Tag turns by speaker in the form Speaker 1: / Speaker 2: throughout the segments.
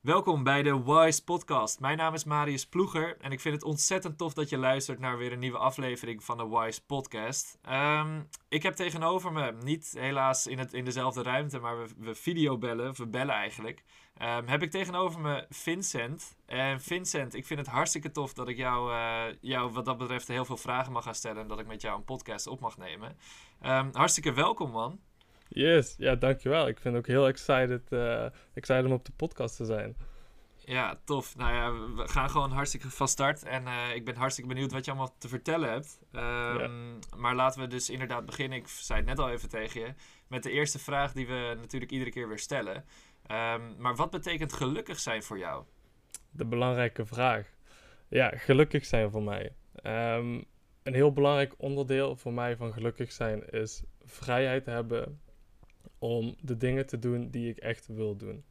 Speaker 1: Welkom bij de Wise Podcast. Mijn naam is Marius Ploeger en ik vind het ontzettend tof dat je luistert naar weer een nieuwe aflevering van de Wise Podcast. Ehm, ik heb tegenover me, niet helaas in, het, in dezelfde ruimte, maar we, we videobellen, we bellen eigenlijk. Ehm, heb ik tegenover me Vincent. En Vincent, ik vind het hartstikke tof dat ik jou, uh, jou wat dat betreft heel veel vragen mag gaan stellen en dat ik met jou een podcast op mag nemen. Um, hartstikke welkom man.
Speaker 2: Yes, ja, dankjewel. Ik vind ook heel excited, uh, excited om op de podcast te zijn.
Speaker 1: Ja, tof. Nou ja, we gaan gewoon hartstikke van start. En uh, ik ben hartstikke benieuwd wat je allemaal te vertellen hebt. Um, ja. Maar laten we dus inderdaad beginnen. Ik zei het net al even tegen je. Met de eerste vraag die we natuurlijk iedere keer weer stellen. Um, maar wat betekent gelukkig zijn voor jou?
Speaker 2: De belangrijke vraag. Ja, gelukkig zijn voor mij. Um, een heel belangrijk onderdeel voor mij van gelukkig zijn is vrijheid hebben om de dingen te doen die ik echt wil doen.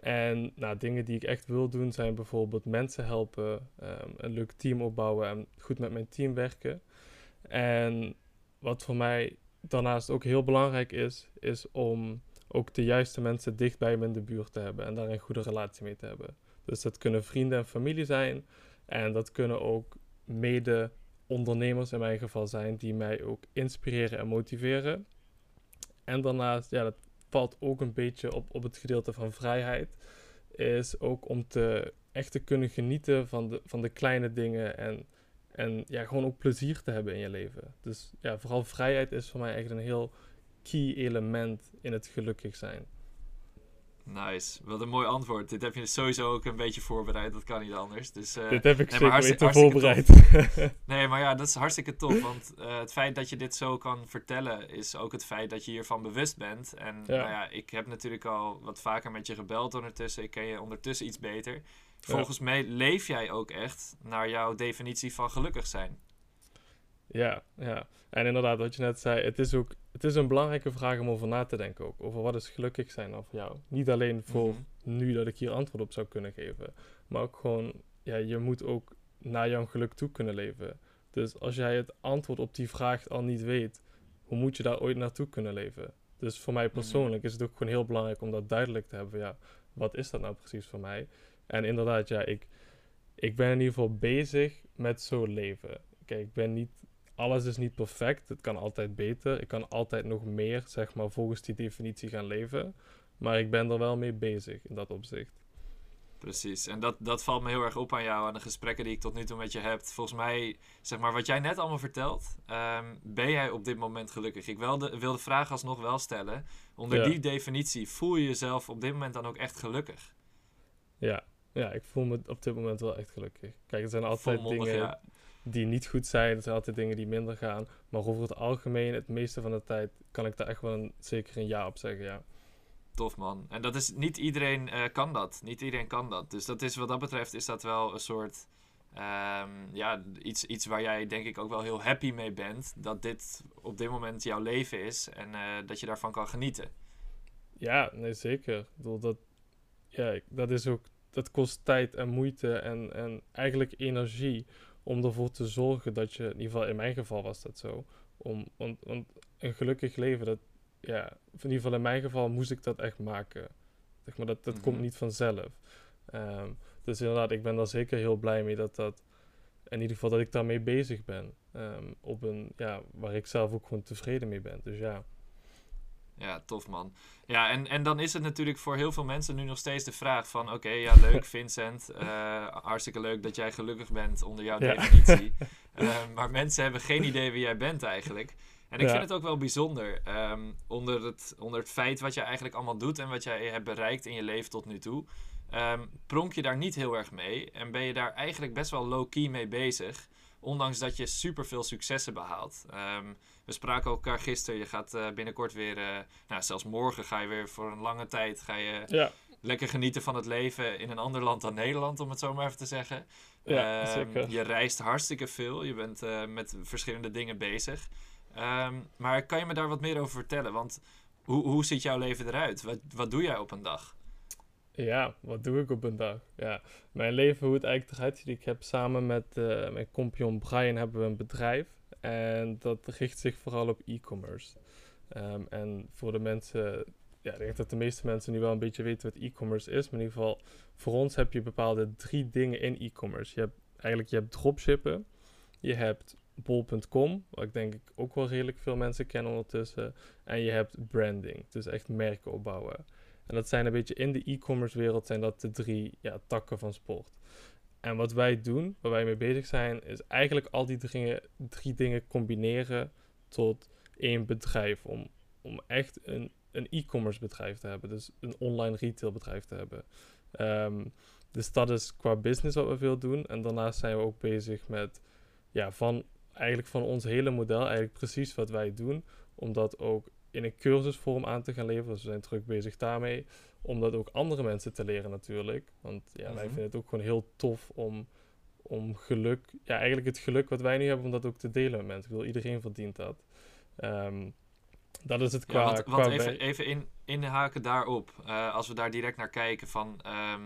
Speaker 2: En nou, dingen die ik echt wil doen zijn bijvoorbeeld mensen helpen, um, een leuk team opbouwen en goed met mijn team werken. En wat voor mij daarnaast ook heel belangrijk is, is om ook de juiste mensen dicht bij me in de buurt te hebben en daar een goede relatie mee te hebben. Dus dat kunnen vrienden en familie zijn en dat kunnen ook mede ondernemers in mijn geval zijn die mij ook inspireren en motiveren. En daarnaast, ja, dat valt ook een beetje op, op het gedeelte van vrijheid. Is ook om te echt te kunnen genieten van de, van de kleine dingen. En, en ja, gewoon ook plezier te hebben in je leven. Dus ja, vooral vrijheid is voor mij echt een heel key element in het gelukkig zijn.
Speaker 1: Nice. Wat een mooi antwoord. Dit heb je sowieso ook een beetje voorbereid. Dat kan niet anders. Dus, uh,
Speaker 2: dit heb ik
Speaker 1: nee,
Speaker 2: zeker weten voorbereid.
Speaker 1: nee, maar ja, dat is hartstikke tof. Want uh, het feit dat je dit zo kan vertellen... is ook het feit dat je hiervan bewust bent. En ja. Nou ja, ik heb natuurlijk al wat vaker met je gebeld ondertussen. Ik ken je ondertussen iets beter. Volgens ja. mij leef jij ook echt naar jouw definitie van gelukkig zijn.
Speaker 2: Ja, ja. En inderdaad, wat je net zei, het is ook het is een belangrijke vraag om over na te denken ook. Over wat is gelukkig zijn dan voor jou. Niet alleen voor mm -hmm. nu dat ik hier antwoord op zou kunnen geven. Maar ook gewoon, ja, je moet ook naar jouw geluk toe kunnen leven. Dus als jij het antwoord op die vraag al niet weet, hoe moet je daar ooit naartoe kunnen leven? Dus voor mij persoonlijk mm -hmm. is het ook gewoon heel belangrijk om dat duidelijk te hebben. Ja, wat is dat nou precies voor mij? En inderdaad, ja, ik, ik ben in ieder geval bezig met zo leven. Kijk, ik ben niet alles is niet perfect. Het kan altijd beter. Ik kan altijd nog meer, zeg maar, volgens die definitie gaan leven. Maar ik ben er wel mee bezig in dat opzicht.
Speaker 1: Precies, en dat, dat valt me heel erg op aan jou, aan de gesprekken die ik tot nu toe met je heb. Volgens mij, zeg maar, wat jij net allemaal vertelt, um, ben jij op dit moment gelukkig? Ik wil de, wil de vraag alsnog wel stellen. Onder ja. die definitie, voel je jezelf op dit moment dan ook echt gelukkig?
Speaker 2: Ja, ja ik voel me op dit moment wel echt gelukkig. Kijk, er zijn altijd Volmondig, dingen... Ja die niet goed zijn. Er zijn altijd dingen die minder gaan. Maar over het algemeen, het meeste van de tijd, kan ik daar echt wel een, zeker een ja op zeggen, ja.
Speaker 1: Tof man. En dat is, niet iedereen uh, kan dat. Niet iedereen kan dat. Dus dat is, wat dat betreft, is dat wel een soort, um, ja, iets, iets waar jij denk ik ook wel heel happy mee bent. Dat dit op dit moment jouw leven is en uh, dat je daarvan kan genieten.
Speaker 2: Ja, nee, zeker. Ik bedoel, dat, ja, dat is ook, dat kost tijd en moeite en, en eigenlijk energie om ervoor te zorgen dat je, in ieder geval in mijn geval was dat zo, om, want, want een gelukkig leven, dat, ja, in ieder geval in mijn geval moest ik dat echt maken. Zeg maar, dat, dat mm -hmm. komt niet vanzelf. Um, dus inderdaad, ik ben daar zeker heel blij mee dat dat, in ieder geval dat ik daarmee bezig ben. Um, op een, ja, waar ik zelf ook gewoon tevreden mee ben. Dus ja.
Speaker 1: Ja, tof man. Ja, en, en dan is het natuurlijk voor heel veel mensen nu nog steeds de vraag van... Oké, okay, ja, leuk Vincent. Uh, hartstikke leuk dat jij gelukkig bent onder jouw ja. definitie. uh, maar mensen hebben geen idee wie jij bent eigenlijk. En ik ja. vind het ook wel bijzonder. Um, onder, het, onder het feit wat jij eigenlijk allemaal doet en wat jij hebt bereikt in je leven tot nu toe... Um, pronk je daar niet heel erg mee. En ben je daar eigenlijk best wel low-key mee bezig. Ondanks dat je super veel successen behaalt. Um, we spraken elkaar gisteren. Je gaat uh, binnenkort weer, uh, nou, zelfs morgen ga je weer voor een lange tijd ga je
Speaker 2: ja.
Speaker 1: lekker genieten van het leven in een ander land dan Nederland, om het zo maar even te zeggen.
Speaker 2: Ja, um, zeker.
Speaker 1: Je reist hartstikke veel. Je bent uh, met verschillende dingen bezig. Um, maar kan je me daar wat meer over vertellen? Want hoe, hoe ziet jouw leven eruit? Wat, wat doe jij op een dag?
Speaker 2: Ja, wat doe ik op een dag? Ja, mijn leven, hoe het eigenlijk eruit ziet. Ik heb samen met uh, mijn compagnon Brian hebben we een bedrijf. En dat richt zich vooral op e-commerce. Um, en voor de mensen ja, ik denk dat de meeste mensen nu wel een beetje weten wat e-commerce is. Maar in ieder geval, voor ons heb je bepaalde drie dingen in e-commerce. Je hebt eigenlijk je hebt dropshippen, je hebt bol.com, wat ik denk ik ook wel redelijk veel mensen kennen ondertussen. En je hebt branding, dus echt merken opbouwen. En dat zijn een beetje in de e-commerce wereld zijn dat de drie ja, takken van sport. En wat wij doen, waar wij mee bezig zijn, is eigenlijk al die drie, drie dingen combineren tot één bedrijf. Om, om echt een, een e-commerce bedrijf te hebben. Dus een online retail bedrijf te hebben. Ehm, dus dat is qua business wat we veel doen. En daarnaast zijn we ook bezig met ja, van eigenlijk van ons hele model, eigenlijk precies wat wij doen, om dat ook in een cursusvorm aan te gaan leveren. Dus we zijn druk bezig daarmee. Om dat ook andere mensen te leren natuurlijk. Want ja, wij
Speaker 1: Mhm.
Speaker 2: vinden het ook gewoon heel tof om, om geluk... Ja, eigenlijk het geluk wat wij nu hebben, om dat ook te delen met mensen. Ik bedoel, iedereen verdient dat. Ehm, dat is het
Speaker 1: Ja,
Speaker 2: qua...
Speaker 1: want,
Speaker 2: qua
Speaker 1: want even, even in, inhaken daarop. Eh, als we daar direct naar kijken van... ehm,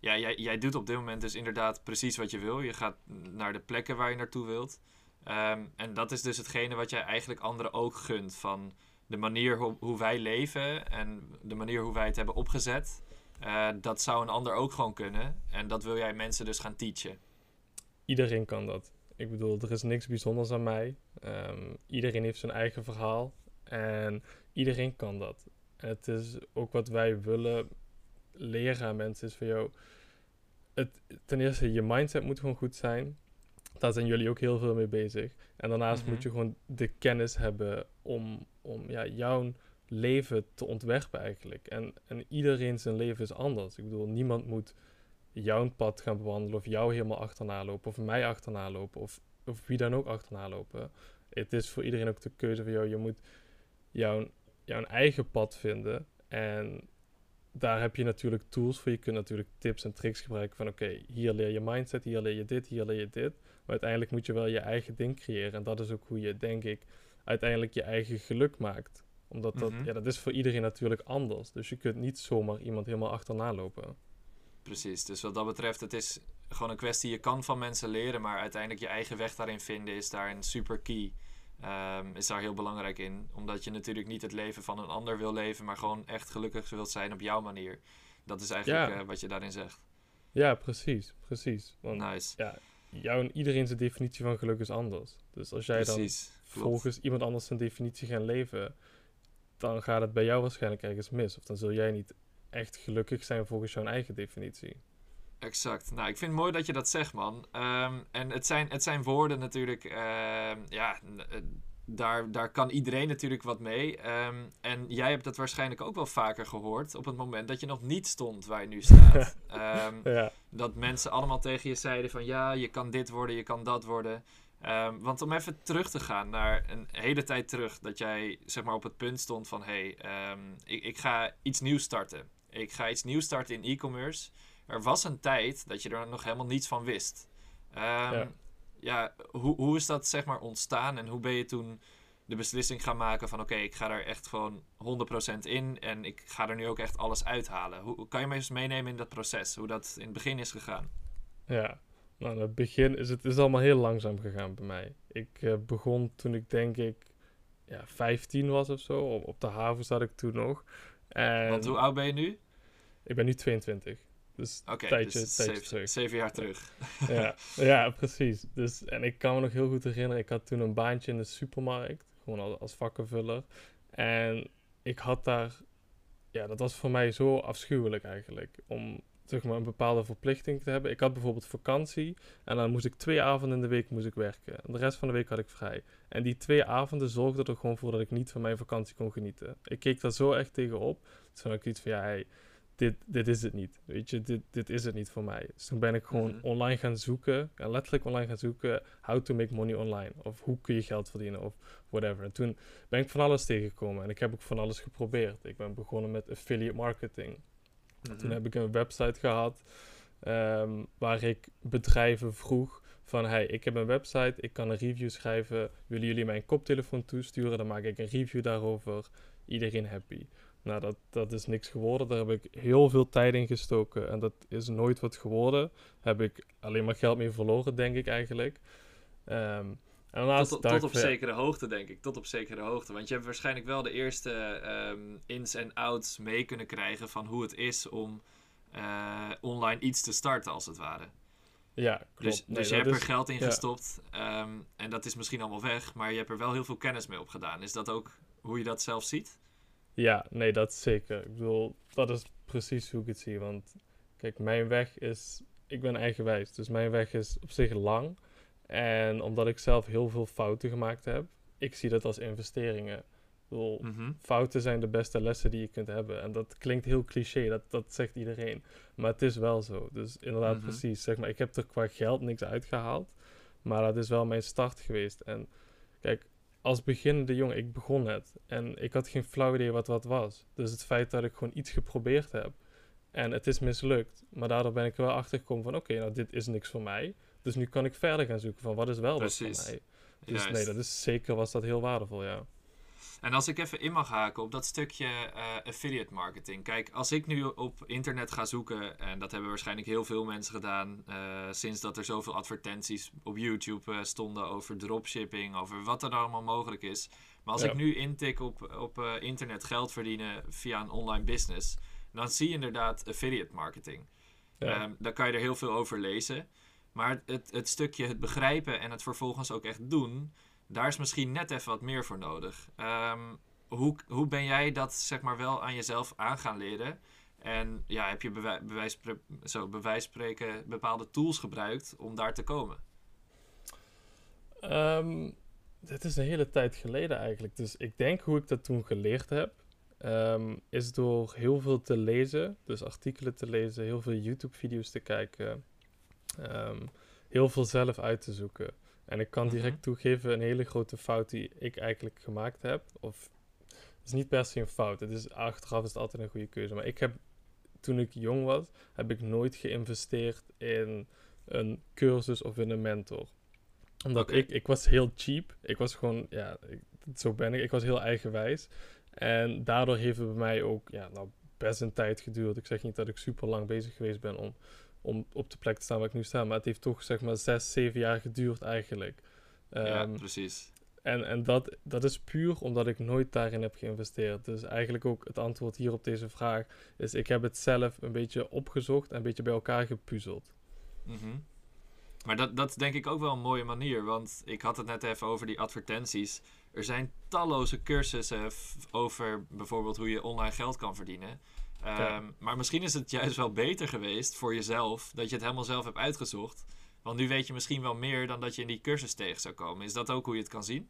Speaker 1: ja, jij, jij doet op dit moment dus inderdaad precies wat je wil. Je gaat naar de plekken waar je naartoe wilt. Ehm, en dat is dus hetgene wat jij eigenlijk anderen ook gunt. Van de manier hoe, hoe wij leven en de manier hoe wij het hebben opgezet. eh, dat zou een ander ook gewoon kunnen. En dat wil jij mensen dus gaan teachen.
Speaker 2: Iedereen kan dat. Ik bedoel, er is niks bijzonders aan mij. Ehm, iedereen heeft zijn eigen verhaal. En iedereen kan dat. Het is ook wat wij willen leren aan mensen. Is van, jou. ten eerste, je mindset moet gewoon goed zijn. Daar zijn jullie ook heel veel mee bezig. En daarnaast
Speaker 1: Mhm.
Speaker 2: moet je gewoon de kennis hebben om, om ja, jouw leven te ontwerpen eigenlijk. En, en iedereen zijn leven is anders. Ik bedoel, niemand moet jouw pad gaan bewandelen of jou helemaal achterna lopen of mij achterna lopen of, of wie dan ook achterna lopen. Het is voor iedereen ook de keuze van jou. Je moet jouw, jouw eigen pad vinden en daar heb je natuurlijk tools voor. Je kunt natuurlijk tips en tricks gebruiken van oké, hier leer je mindset, hier leer je dit, hier leer je dit. Maar uiteindelijk moet je wel je eigen ding creëren en dat is ook hoe je, denk ik, uiteindelijk je eigen geluk maakt. Omdat dat,
Speaker 1: Mhm.
Speaker 2: ja, dat is voor iedereen natuurlijk anders. Dus je kunt niet zomaar iemand helemaal achterna lopen.
Speaker 1: Precies, dus wat dat betreft, het is gewoon een kwestie, je kan van mensen leren, maar uiteindelijk je eigen weg daarin vinden is daar een super key. Ehm, is daar heel belangrijk in. Omdat je natuurlijk niet het leven van een ander wil leven, maar gewoon echt gelukkig wilt zijn op jouw manier. Dat is eigenlijk
Speaker 2: Ja.
Speaker 1: eh, wat je daarin zegt.
Speaker 2: Ja, precies, precies. Want
Speaker 1: Nice.
Speaker 2: ja, jouw, iedereen zijn definitie van geluk is anders. Dus als jij dan
Speaker 1: Precies.
Speaker 2: Volgens iemand anders zijn definitie gaan leven, dan gaat het bij jou waarschijnlijk ergens mis. Of dan zul jij niet echt gelukkig zijn volgens jouw eigen definitie.
Speaker 1: Exact. Nou, ik vind het mooi dat je dat zegt, man. Ehm, en het zijn, het zijn woorden natuurlijk. ehm, ja, eh, daar, daar kan iedereen natuurlijk wat mee. Ehm, en jij hebt dat waarschijnlijk ook wel vaker gehoord op het moment dat je nog niet stond waar je nu staat. Ehm,
Speaker 2: Ja,
Speaker 1: dat mensen allemaal tegen je zeiden van ja, je kan dit worden, je kan dat worden. Ehm, want om even terug te gaan naar een hele tijd terug, dat jij zeg maar op het punt stond van hé, hey, ik, ik ga iets nieuws starten. Ik ga iets nieuws starten in e-commerce. Er was een tijd dat je er nog helemaal niets van wist.
Speaker 2: Ja.
Speaker 1: Ja, hoe, hoe is dat zeg maar ontstaan en hoe ben je toen de beslissing gaan maken van oké, ik ga er echt gewoon 100% in en ik ga er nu ook echt alles uithalen. Hoe, kan je me eens meenemen in dat proces, hoe dat in het begin is gegaan?
Speaker 2: ja. Nou, in het begin is het is allemaal heel langzaam gegaan bij mij. Ik eh, begon toen ik denk ik ja, 15 was of zo. Op, op de haven zat ik toen nog. En
Speaker 1: Want hoe oud ben je nu?
Speaker 2: ik ben nu 22. Dus een tijdje,
Speaker 1: dus
Speaker 2: tijdje
Speaker 1: zeven,
Speaker 2: terug.
Speaker 1: zeven jaar terug.
Speaker 2: ja, ja, precies. Dus, en ik kan me nog heel goed herinneren, ik had toen een baantje in de supermarkt, gewoon als, vakkenvuller. En ik had daar, ja, dat was voor mij zo afschuwelijk eigenlijk, om zeg maar een bepaalde verplichting te hebben. Ik had bijvoorbeeld vakantie en dan moest ik twee avonden in de week moest ik werken. En de rest van de week had ik vrij. En die twee avonden zorgden er gewoon voor dat ik niet van mijn vakantie kon genieten. Ik keek daar zo echt tegenop. Dus toen had ik iets van, ja, hey, dit, dit is het niet. Weet je, dit, dit is het niet voor mij. Dus toen ben ik gewoon
Speaker 1: Mhm.
Speaker 2: online gaan zoeken. En letterlijk online gaan zoeken. How to make money online. Of hoe kun je geld verdienen. Of whatever. En toen ben ik van alles tegengekomen. En ik heb ook van alles geprobeerd. Ik ben begonnen met affiliate marketing. Toen
Speaker 1: Mhm.
Speaker 2: heb ik een website gehad. ehm, waar ik bedrijven vroeg. Van hey, ik heb een website. Ik kan een review schrijven. Willen jullie mijn koptelefoon toesturen? Dan maak ik een review daarover. Iedereen happy. Nou, dat, dat is niks geworden. Daar heb ik heel veel tijd in gestoken. En dat is nooit wat geworden. Heb ik alleen maar geld mee verloren, denk ik eigenlijk. Ehm,
Speaker 1: En tot, tot op zekere hoogte, denk ik. Tot op zekere hoogte. Want je hebt waarschijnlijk wel de eerste um, ins en outs mee kunnen krijgen van hoe het is om uh, online iets te starten, als het ware.
Speaker 2: Ja, klopt.
Speaker 1: Dus, dus je hebt er geld in gestopt ehm, en dat is misschien allemaal weg, maar je hebt er wel heel veel kennis mee opgedaan. Is dat ook hoe je dat zelf ziet?
Speaker 2: Ja, nee, dat zeker. Ik bedoel, dat is precies hoe ik het zie. Want kijk, mijn weg is. Ik ben eigenwijs, dus mijn weg is op zich lang. En omdat ik zelf heel veel fouten gemaakt heb, ik zie dat als investeringen. Ik bedoel, mhm. fouten zijn de beste lessen die je kunt hebben. En dat klinkt heel cliché, dat, dat zegt iedereen. Maar het is wel zo. Dus inderdaad, mhm. precies. Zeg maar, ik heb er qua geld niks uitgehaald. Maar dat is wel mijn start geweest. En kijk, als beginnende jongen, ik begon net. En ik had geen flauw idee wat wat was. Dus het feit dat ik gewoon iets geprobeerd heb. En het is mislukt. Maar daardoor ben ik er wel achter gekomen van... Oké, nou dit is niks voor mij. Dus nu kan ik verder gaan zoeken van wat is wel wat voor mij. Dus nee, dat is zeker was dat heel waardevol, ja.
Speaker 1: En als ik even in mag haken op dat stukje uh, affiliate marketing. Kijk, als ik nu op internet ga zoeken, en dat hebben waarschijnlijk heel veel mensen gedaan, uh, sinds dat er zoveel advertenties op YouTube uh, stonden over dropshipping, over wat er allemaal mogelijk is. Maar als ik nu intik op, op internet geld verdienen via een online business, dan zie je inderdaad affiliate marketing. Ja. Um, daar kan je er heel veel over lezen. Maar het, het stukje het begrijpen en het vervolgens ook echt doen, daar is misschien net even wat meer voor nodig. Um, hoe, hoe ben jij dat zeg maar wel aan jezelf aan gaan leren? En ja, heb je bij bewijs, zo, bewijs spreken bepaalde tools gebruikt om daar te komen?
Speaker 2: Um, ehm, dat is een hele tijd geleden eigenlijk. Dus ik denk hoe ik dat toen geleerd heb, um, is door heel veel te lezen. Dus artikelen te lezen, heel veel YouTube-video's te kijken. heel veel zelf uit te zoeken. En ik kan direct mhm. toegeven, een hele grote fout die ik eigenlijk gemaakt heb. Of het is niet per se een fout. Het is, achteraf is het altijd een goede keuze. Maar ik heb, toen ik jong was, heb ik nooit geïnvesteerd in een cursus of in een mentor. Omdat ik, ik was heel cheap. Ik was gewoon, ja, zo ben ik. Ik was heel eigenwijs. En daardoor heeft het bij mij ook, ja, nou, best een tijd geduurd. Ik zeg niet dat ik super lang bezig geweest ben om om op de plek te staan waar ik nu sta. Maar het heeft toch zeg maar zes, zeven jaar geduurd eigenlijk.
Speaker 1: ja, ehm, precies.
Speaker 2: En, en dat, dat is puur omdat ik nooit daarin heb geïnvesteerd. Dus eigenlijk ook het antwoord hier op deze vraag is: ik heb het zelf een beetje opgezocht en een beetje bij elkaar gepuzzeld.
Speaker 1: Mhm. Maar dat, dat is denk ik ook wel een mooie manier. Want ik had het net even over die advertenties. Er zijn talloze cursussen over bijvoorbeeld hoe je online geld kan verdienen. Ehm, maar misschien is het juist wel beter geweest voor jezelf dat je het helemaal zelf hebt uitgezocht. Want nu weet je misschien wel meer dan dat je in die cursus tegen zou komen. Is dat ook hoe je het kan zien?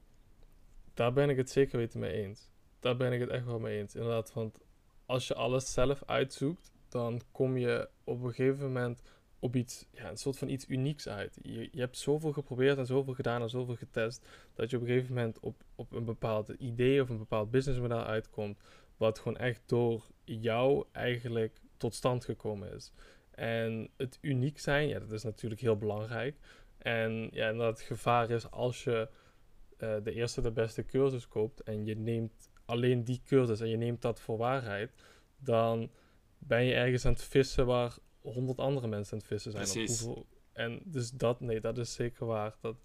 Speaker 2: Daar ben ik het zeker weten mee eens. Daar ben ik het echt wel mee eens. Inderdaad, want als je alles zelf uitzoekt, dan kom je op een gegeven moment op iets, ja, een soort van iets unieks uit. Je, je hebt zoveel geprobeerd en zoveel gedaan en zoveel getest, dat je op een gegeven moment op, op een bepaald idee of een bepaald businessmodel uitkomt, wat gewoon echt door jou eigenlijk tot stand gekomen is. En het uniek zijn, ja, dat is natuurlijk heel belangrijk. En ja, en dat het gevaar is als je uh, de eerste de beste cursus koopt en je neemt alleen die cursus en je neemt dat voor waarheid, dan ben je ergens aan het vissen waar honderd andere mensen aan het vissen zijn.
Speaker 1: Precies.
Speaker 2: en dus dat, nee, dat is zeker waar. Dat,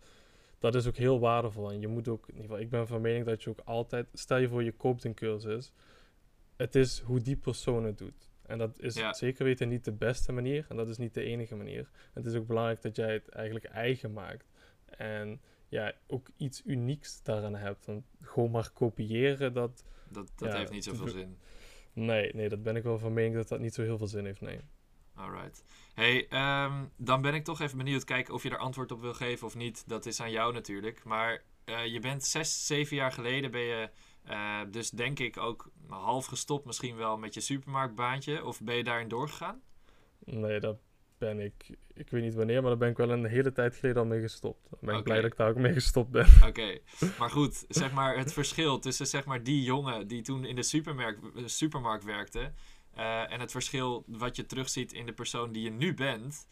Speaker 2: dat is ook heel waardevol. En je moet ook, in ieder geval, ik ben van mening dat je ook altijd, stel je voor je koopt een cursus, het is hoe die persoon het doet. En dat is zeker weten niet de beste manier. En dat is niet de enige manier. Het is ook belangrijk dat jij het eigenlijk eigen maakt. En ja, ook iets unieks daaraan hebt. Want gewoon maar kopiëren, dat...
Speaker 1: Dat, dat heeft niet zoveel zin.
Speaker 2: Nee, nee, dat ben ik wel van mening dat dat niet zo heel veel zin heeft, nee.
Speaker 1: Alright. Hey, ehm, dan ben ik toch even benieuwd kijken of je er antwoord op wil geven of niet. Dat is aan jou natuurlijk. Maar uh, je bent zes, zeven jaar geleden ben je uh, dus denk ik ook half gestopt misschien wel met je supermarktbaantje. Of ben je daarin doorgegaan?
Speaker 2: Nee, dat ben ik. Ik weet niet wanneer, maar daar ben ik wel een hele tijd geleden al mee gestopt. Dan ben ik blij dat ik daar ook mee gestopt ben.
Speaker 1: Oké, maar goed, zeg maar het verschil tussen zeg maar die jongen die toen in de supermarkt, supermarkt werkte... Uh, en het verschil wat je terugziet in de persoon die je nu bent,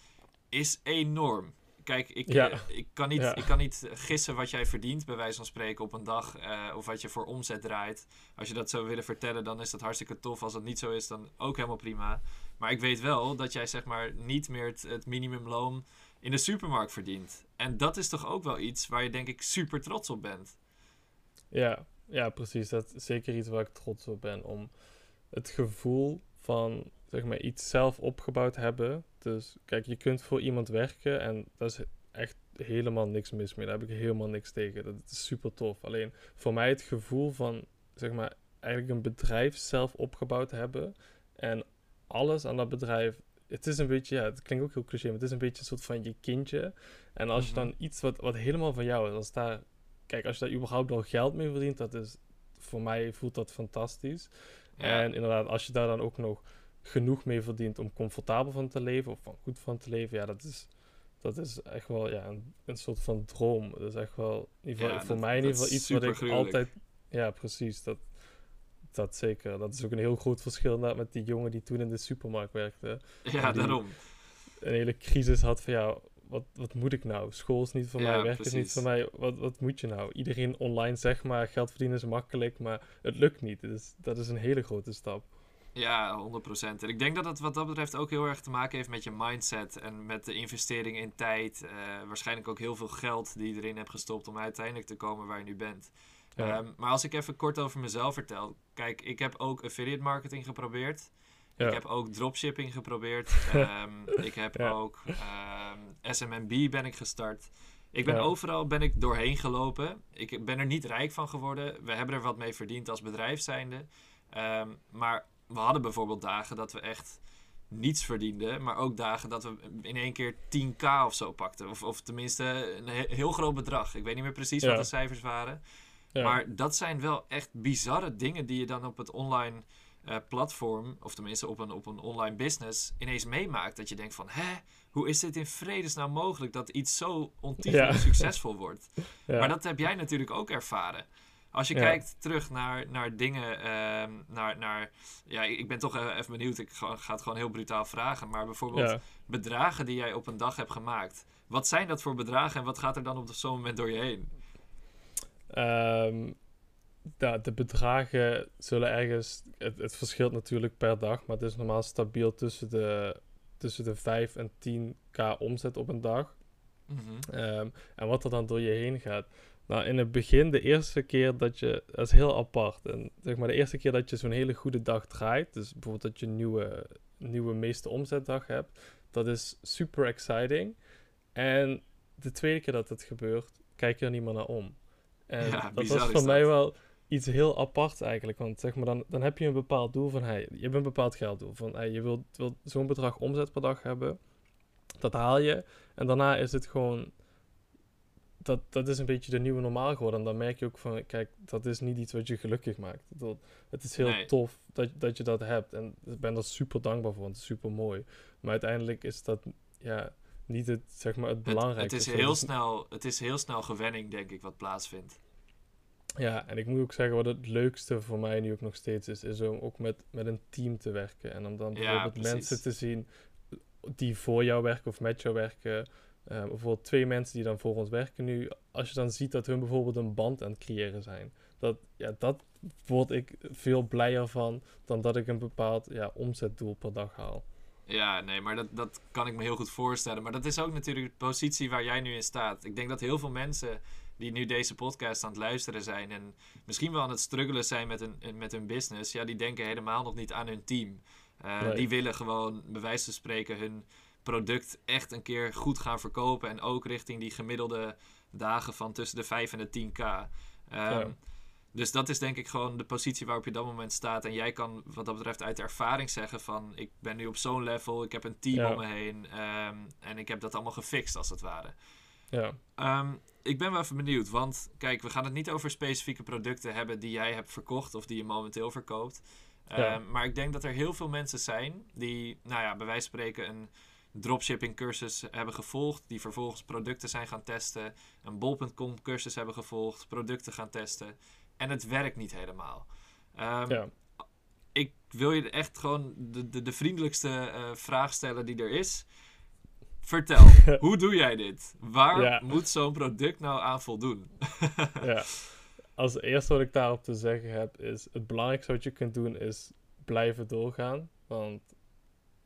Speaker 1: is enorm. Kijk, ik, eh, ik, kan niet, ik kan niet gissen wat jij verdient, bij wijze van spreken, op een dag. Uh, of wat je voor omzet draait. Als je dat zou willen vertellen, dan is dat hartstikke tof. Als dat niet zo is, dan ook helemaal prima. Maar ik weet wel dat jij zeg maar niet meer het, het minimumloon in de supermarkt verdient. En dat is toch ook wel iets waar je denk ik super trots op bent.
Speaker 2: Ja, ja precies. Dat is zeker iets waar ik trots op ben. Om het gevoel van zeg maar, iets zelf opgebouwd hebben. Dus kijk, je kunt voor iemand werken en dat is echt helemaal niks mis mee. Daar heb ik helemaal niks tegen. Dat is super tof. Alleen voor mij het gevoel van zeg maar eigenlijk een bedrijf zelf opgebouwd hebben en alles aan dat bedrijf. Het is een beetje, ja, het klinkt ook heel cliché, maar het is een beetje een soort van je kindje. En als je
Speaker 1: Mhm.
Speaker 2: dan iets wat, wat helemaal van jou is, als daar, kijk, als je daar überhaupt al geld mee verdient, dat is, voor mij voelt dat fantastisch.
Speaker 1: Ja.
Speaker 2: En inderdaad, als je daar dan ook nog genoeg mee verdient om comfortabel van te leven of van goed van te leven, ja, dat is, dat is echt wel ja, een, een soort van droom. Dat is echt wel, in ieder geval,
Speaker 1: Ja,
Speaker 2: voor
Speaker 1: dat-
Speaker 2: mij in ieder geval iets wat ik altijd, ja, precies, dat, dat zeker. Dat is ook een heel groot verschil met die jongen die toen in de supermarkt werkte.
Speaker 1: Ja, daarom.
Speaker 2: Een hele crisis had van ja, wat, wat moet ik nou? School is niet voor
Speaker 1: Ja,
Speaker 2: mij, werk is niet voor mij. Wat, wat moet je nou? Iedereen online zeg maar, geld verdienen is makkelijk, maar het lukt niet. Dus dat is een hele grote stap.
Speaker 1: Ja, 100%. En ik denk dat het wat dat betreft ook heel erg te maken heeft met je mindset en met de investering in tijd. eh, waarschijnlijk ook heel veel geld die je erin hebt gestopt om uiteindelijk te komen waar je nu bent.
Speaker 2: Ja.
Speaker 1: Ehm, maar als ik even kort over mezelf vertel. Kijk, ik heb ook affiliate marketing geprobeerd.
Speaker 2: Ja.
Speaker 1: Ik heb ook dropshipping geprobeerd. Ehm, ik heb
Speaker 2: Ja.
Speaker 1: ook ehm, SMMB ben ik gestart. Ik ben
Speaker 2: Ja.
Speaker 1: overal ben ik doorheen gelopen. Ik ben er niet rijk van geworden. We hebben er wat mee verdiend als bedrijf zijnde. Maar we hadden bijvoorbeeld dagen dat we echt niets verdienden. Maar ook dagen dat we in één keer 10k of zo pakten. Of, of tenminste een he- heel groot bedrag. Ik weet niet meer precies
Speaker 2: Ja.
Speaker 1: wat de cijfers waren.
Speaker 2: Ja.
Speaker 1: Maar dat zijn wel echt bizarre dingen die je dan op het online eh, platform, of tenminste op een, op een online business, ineens meemaakt. Dat je denkt van, hè, hoe is dit in vredesnaam mogelijk dat iets zo ontiegelijk
Speaker 2: Ja.
Speaker 1: succesvol wordt? Maar dat heb jij natuurlijk ook ervaren. Als je
Speaker 2: Ja.
Speaker 1: kijkt terug naar, naar dingen, ehm, naar, naar, ja, ik ben toch even benieuwd, ik ga, ga het gewoon heel brutaal vragen, maar bijvoorbeeld
Speaker 2: ja.
Speaker 1: bedragen die jij op een dag hebt gemaakt. Wat zijn dat voor bedragen en wat gaat er dan op zo'n moment door je heen?
Speaker 2: Ehm, de bedragen zullen ergens. Het, het verschilt natuurlijk per dag, maar het is normaal stabiel tussen de, tussen de 5 en 10k omzet op een dag.
Speaker 1: Mhm.
Speaker 2: Ehm, en wat er dan door je heen gaat. Nou, in het begin, de eerste keer dat je. Dat is heel apart. En zeg maar, de eerste keer dat je zo'n hele goede dag draait. Dus bijvoorbeeld dat je een nieuwe, nieuwe meeste omzetdag hebt. Dat is super exciting. En de tweede keer dat het gebeurt, kijk je er niet meer naar om. En
Speaker 1: Ja,
Speaker 2: dat was
Speaker 1: is
Speaker 2: voor mij wel iets heel apart eigenlijk. Want zeg maar, dan, dan heb je een bepaald doel van, hey, je hebt een bepaald gelddoel. Van, hey, je wilt, wilt zo'n bedrag omzet per dag hebben. Dat haal je. En daarna is het gewoon, dat, dat is een beetje de nieuwe normaal geworden. En dan merk je ook van, kijk, dat is niet iets wat je gelukkig maakt. Dat, het is heel
Speaker 1: Nee.
Speaker 2: tof dat, dat je dat hebt. En ik ben er super dankbaar voor, want het is super mooi. Maar uiteindelijk is dat, ja, niet het, zeg maar, het belangrijkste.
Speaker 1: het, is heel
Speaker 2: Dus-
Speaker 1: snel, het is heel snel gewenning, denk ik, wat plaatsvindt.
Speaker 2: Ja, en ik moet ook zeggen, wat het leukste voor mij nu ook nog steeds is, is om ook met, met een team te werken. En om dan bijvoorbeeld mensen te zien die voor jou werken of met jou werken. Eh, bijvoorbeeld twee mensen die dan voor ons werken nu. Als je dan ziet dat hun bijvoorbeeld een band aan het creëren zijn. Dat, ja, dat word ik veel blijer van dan dat ik een bepaald ja, omzetdoel per dag haal.
Speaker 1: Ja, nee, maar dat, dat kan ik me heel goed voorstellen. Maar dat is ook natuurlijk de positie waar jij nu in staat. Ik denk dat heel veel mensen die nu deze podcast aan het luisteren zijn en misschien wel aan het struggelen zijn met, een, met hun business, ja, die denken helemaal nog niet aan hun team. Eh,
Speaker 2: Nee.
Speaker 1: Die willen gewoon, bij wijze van spreken, hun product echt een keer goed gaan verkopen. En ook richting die gemiddelde dagen van tussen de 5 en de 10k. Ehm,
Speaker 2: Ja.
Speaker 1: Dus dat is denk ik gewoon de positie waarop je op dat moment staat. En jij kan wat dat betreft uit ervaring zeggen van... ik ben nu op zo'n level, ik heb een team
Speaker 2: Ja.
Speaker 1: om me heen... ehm, en ik heb dat allemaal gefixt als het ware.
Speaker 2: Ja,
Speaker 1: Ehm, ik ben wel even benieuwd, want kijk, we gaan het niet over specifieke producten hebben die jij hebt verkocht of die je momenteel verkoopt.
Speaker 2: Ja.
Speaker 1: Maar ik denk dat er heel veel mensen zijn die, nou ja, bij wijze van spreken een dropshipping cursus hebben gevolgd, die vervolgens producten zijn gaan testen, een bol.com cursus hebben gevolgd, producten gaan testen en het werkt niet helemaal. Ehm,
Speaker 2: ja.
Speaker 1: Ik wil je echt gewoon de, de, de vriendelijkste eh, vraag stellen die er is. Vertel, hoe doe jij dit? Waar
Speaker 2: Ja.
Speaker 1: moet zo'n product nou aan voldoen?
Speaker 2: ja. Als eerste wat ik daarop te zeggen heb, is het belangrijkste wat je kunt doen is blijven doorgaan. Want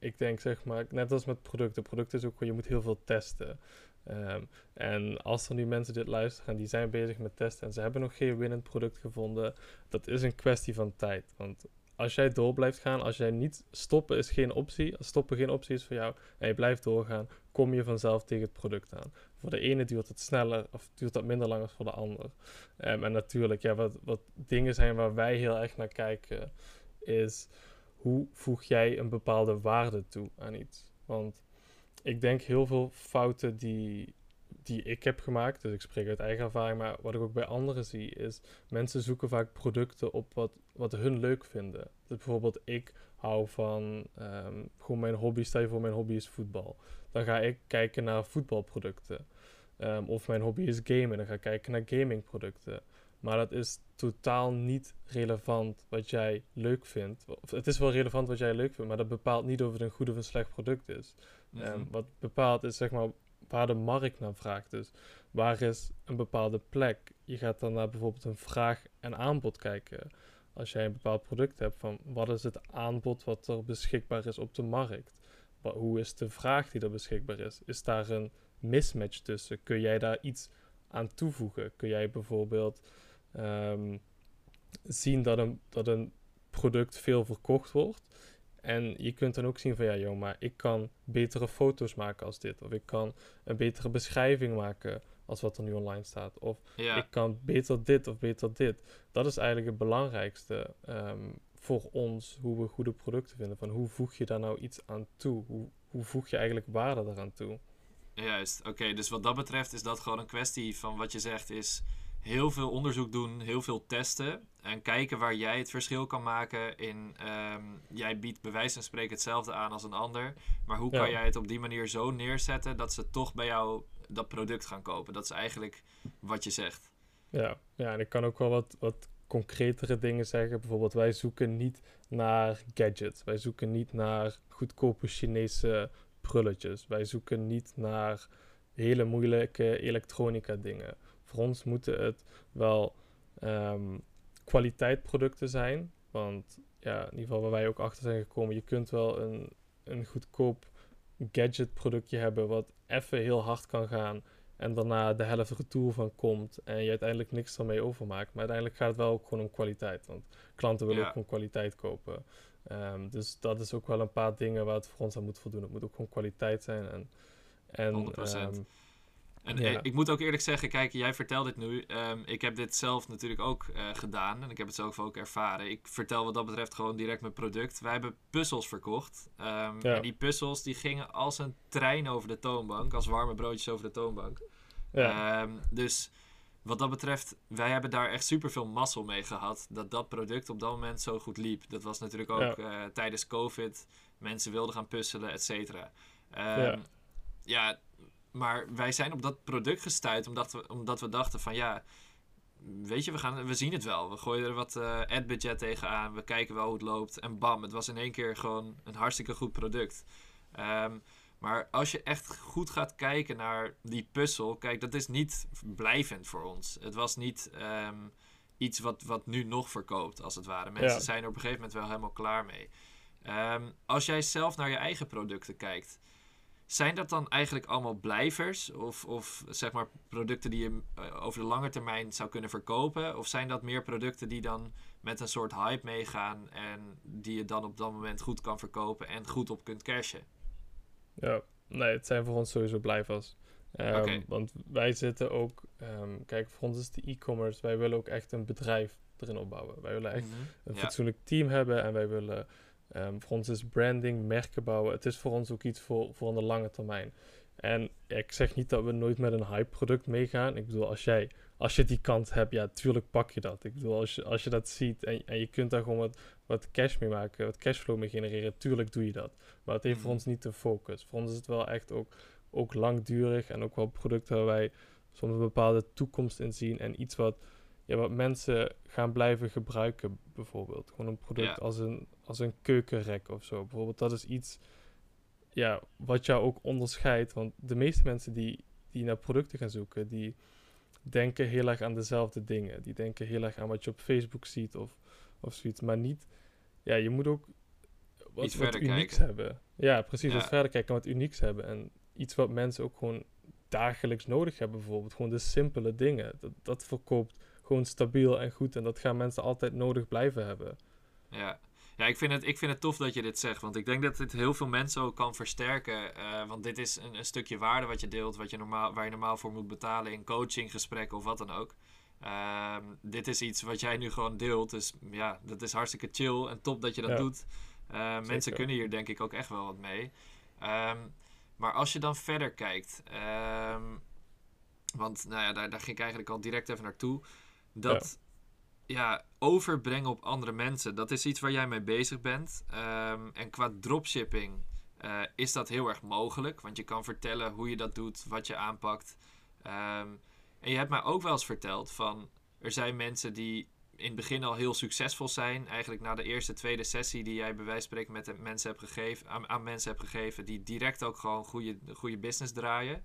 Speaker 2: ik denk zeg maar, net als met producten, producten is ook je moet heel veel testen. Ehm, en als er nu mensen dit luisteren en die zijn bezig met testen en ze hebben nog geen winnend product gevonden, dat is een kwestie van tijd. Want als jij door blijft gaan, als jij niet stoppen is geen optie, als stoppen geen optie is voor jou en je blijft doorgaan, kom je vanzelf tegen het product aan. Voor de ene duurt het sneller of duurt dat minder lang dan voor de ander. Um, en natuurlijk, ja, wat, wat dingen zijn waar wij heel erg naar kijken, is hoe voeg jij een bepaalde waarde toe aan iets. Want ik denk heel veel fouten die, die ik heb gemaakt, dus ik spreek uit eigen ervaring, maar wat ik ook bij anderen zie, is mensen zoeken vaak producten op wat, wat hun leuk vinden. Dus bijvoorbeeld, ik hou van um, gewoon mijn hobby, stel je voor mijn hobby is voetbal. Dan ga ik kijken naar voetbalproducten. Um, of mijn hobby is gamen, dan ga ik kijken naar gamingproducten. Maar dat is totaal niet relevant wat jij leuk vindt. Of, het is wel relevant wat jij leuk vindt, maar dat bepaalt niet of het een goed of een slecht product is. Mm wat bepaalt is zeg maar waar de markt naar vraagt. Dus waar is een bepaalde plek? Je gaat dan naar bijvoorbeeld een vraag en aanbod kijken. Als jij een bepaald product hebt, van wat is het aanbod wat er beschikbaar is op de markt? Wat, hoe is de vraag die er beschikbaar is? Is daar een mismatch tussen? Kun jij daar iets aan toevoegen? Kun jij bijvoorbeeld um, zien dat een, dat een product veel verkocht wordt? En je kunt dan ook zien van ja, joh, maar ik kan betere foto's maken als dit. Of ik kan een betere beschrijving maken als wat er nu online staat. Of ik kan beter dit of beter dit. Dat is eigenlijk het belangrijkste um, voor ons, hoe we goede producten vinden. Van hoe voeg je daar nou iets aan toe? Hoe, hoe voeg je eigenlijk waarde eraan toe?
Speaker 1: Juist, oké. dus wat dat betreft is dat gewoon een kwestie van wat je zegt is heel veel onderzoek doen, heel veel testen. En kijken waar jij het verschil kan maken in... Ehm, jij biedt bij wijze van spreken hetzelfde aan als een ander. Maar hoe kan jij het op die manier zo neerzetten... dat ze toch bij jou dat product gaan kopen? Dat is eigenlijk wat je zegt.
Speaker 2: Ja, ja en ik kan ook wel wat, wat concretere dingen zeggen. Bijvoorbeeld, wij zoeken niet naar gadgets. Wij zoeken niet naar goedkope Chinese prulletjes. Wij zoeken niet naar hele moeilijke elektronica dingen voor ons moeten het wel um, kwaliteitproducten zijn. Want ja, in ieder geval waar wij ook achter zijn gekomen, je kunt wel een, een goedkoop gadget productje hebben wat even heel hard kan gaan en daarna de helft retour van komt en je uiteindelijk niks ermee overmaakt. Maar uiteindelijk gaat het wel ook gewoon om kwaliteit, want klanten willen ook gewoon kwaliteit kopen. Um, dus dat is ook wel een paar dingen waar het voor ons aan moet voldoen. Het moet ook gewoon kwaliteit zijn en... en 100%. Um,
Speaker 1: en eh, ik moet ook eerlijk zeggen, kijk, jij vertelt dit nu. Um, ik heb dit zelf natuurlijk ook uh, gedaan en ik heb het zelf ook ervaren. Ik vertel wat dat betreft gewoon direct mijn product. Wij hebben puzzels verkocht. Um, ja. En die puzzels die gingen als een trein over de toonbank, als warme broodjes over de toonbank. Ja. Um, dus wat dat betreft, wij hebben daar echt super veel mazzel mee gehad. Dat dat product op dat moment zo goed liep. Dat was natuurlijk ook uh, tijdens COVID. Mensen wilden gaan puzzelen, et cetera. ja. Maar wij zijn op dat product gestuurd omdat we, omdat we dachten van ja, weet je, we, gaan, we zien het wel. We gooien er wat uh, ad-budget tegenaan. We kijken wel hoe het loopt. En bam, het was in één keer gewoon een hartstikke goed product. Um, maar als je echt goed gaat kijken naar die puzzel, kijk, dat is niet blijvend voor ons. Het was niet um, iets wat, wat nu nog verkoopt, als het ware. Mensen zijn er op een gegeven moment wel helemaal klaar mee. Um, als jij zelf naar je eigen producten kijkt, zijn dat dan eigenlijk allemaal blijvers? Of, of zeg maar producten die je eh, over de lange termijn zou kunnen verkopen? Of zijn dat meer producten die dan met een soort hype meegaan en die je dan op dat moment goed kan verkopen en goed op kunt cashen?
Speaker 2: Ja, nee, het zijn voor ons sowieso blijvers. Um, Want wij zitten ook, um, kijk, voor ons is de e-commerce, wij willen ook echt een bedrijf erin opbouwen. Wij willen echt mhm. een fatsoenlijk team hebben en wij willen Um, voor ons is branding, merken bouwen, het is voor ons ook iets voor, voor de lange termijn. En ik zeg niet dat we nooit met een hype product meegaan. Ik bedoel, als jij als je die kant hebt, ja, tuurlijk pak je dat. Ik bedoel, als je, als je dat ziet en, en je kunt daar gewoon wat, wat cash mee maken, wat cashflow mee genereren, tuurlijk doe je dat. Maar het heeft voor mhm. ons niet de focus. Voor ons is het wel echt ook, ook langdurig en ook wel producten waar wij soms een bepaalde toekomst in zien en iets wat ja, wat mensen gaan blijven gebruiken, bijvoorbeeld. Gewoon een product als, een, als een keukenrek of zo. Bijvoorbeeld, dat is iets ja, wat jou ook onderscheidt. Want de meeste mensen die, die naar producten gaan zoeken, die denken heel erg aan dezelfde dingen. Die denken heel erg aan wat je op Facebook ziet of, of zoiets. Maar niet, ja, je moet ook wat,
Speaker 1: Iets
Speaker 2: wat
Speaker 1: verder
Speaker 2: unieks
Speaker 1: kijken.
Speaker 2: hebben. Ja, precies. Wat
Speaker 1: Ja.
Speaker 2: verder kijken en wat unieks hebben. En iets wat mensen ook gewoon dagelijks nodig hebben, bijvoorbeeld. Gewoon de simpele dingen. Dat, dat verkoopt gewoon stabiel en goed. En dat gaan mensen altijd nodig blijven hebben.
Speaker 1: Ja, ja ik, vind het, ik vind het tof dat je dit zegt. Want ik denk dat dit heel veel mensen ook kan versterken. eh, want dit is een, een stukje waarde wat je deelt, wat je normaal, waar je normaal voor moet betalen in coaching, gesprekken of wat dan ook. Ehm, dit is iets wat jij nu gewoon deelt. Dus ja, dat is hartstikke chill en top dat je dat
Speaker 2: Ja.
Speaker 1: doet. Eh, mensen kunnen hier denk ik ook echt wel wat mee. Ehm, maar als je dan verder kijkt. ehm, want nou ja, daar, daar ging ik eigenlijk al direct even naartoe. Dat ja, overbrengen op andere mensen, dat is iets waar jij mee bezig bent. Ehm, en qua dropshipping eh, is dat heel erg mogelijk. Want je kan vertellen hoe je dat doet, wat je aanpakt. Ehm, en je hebt mij ook wel eens verteld van... Er zijn mensen die in het begin al heel succesvol zijn. Eigenlijk na de eerste, tweede sessie die jij bij wijze van spreken met mensen hebt gegeven, aan, aan mensen hebt gegeven. Die direct ook gewoon goede, goede business draaien.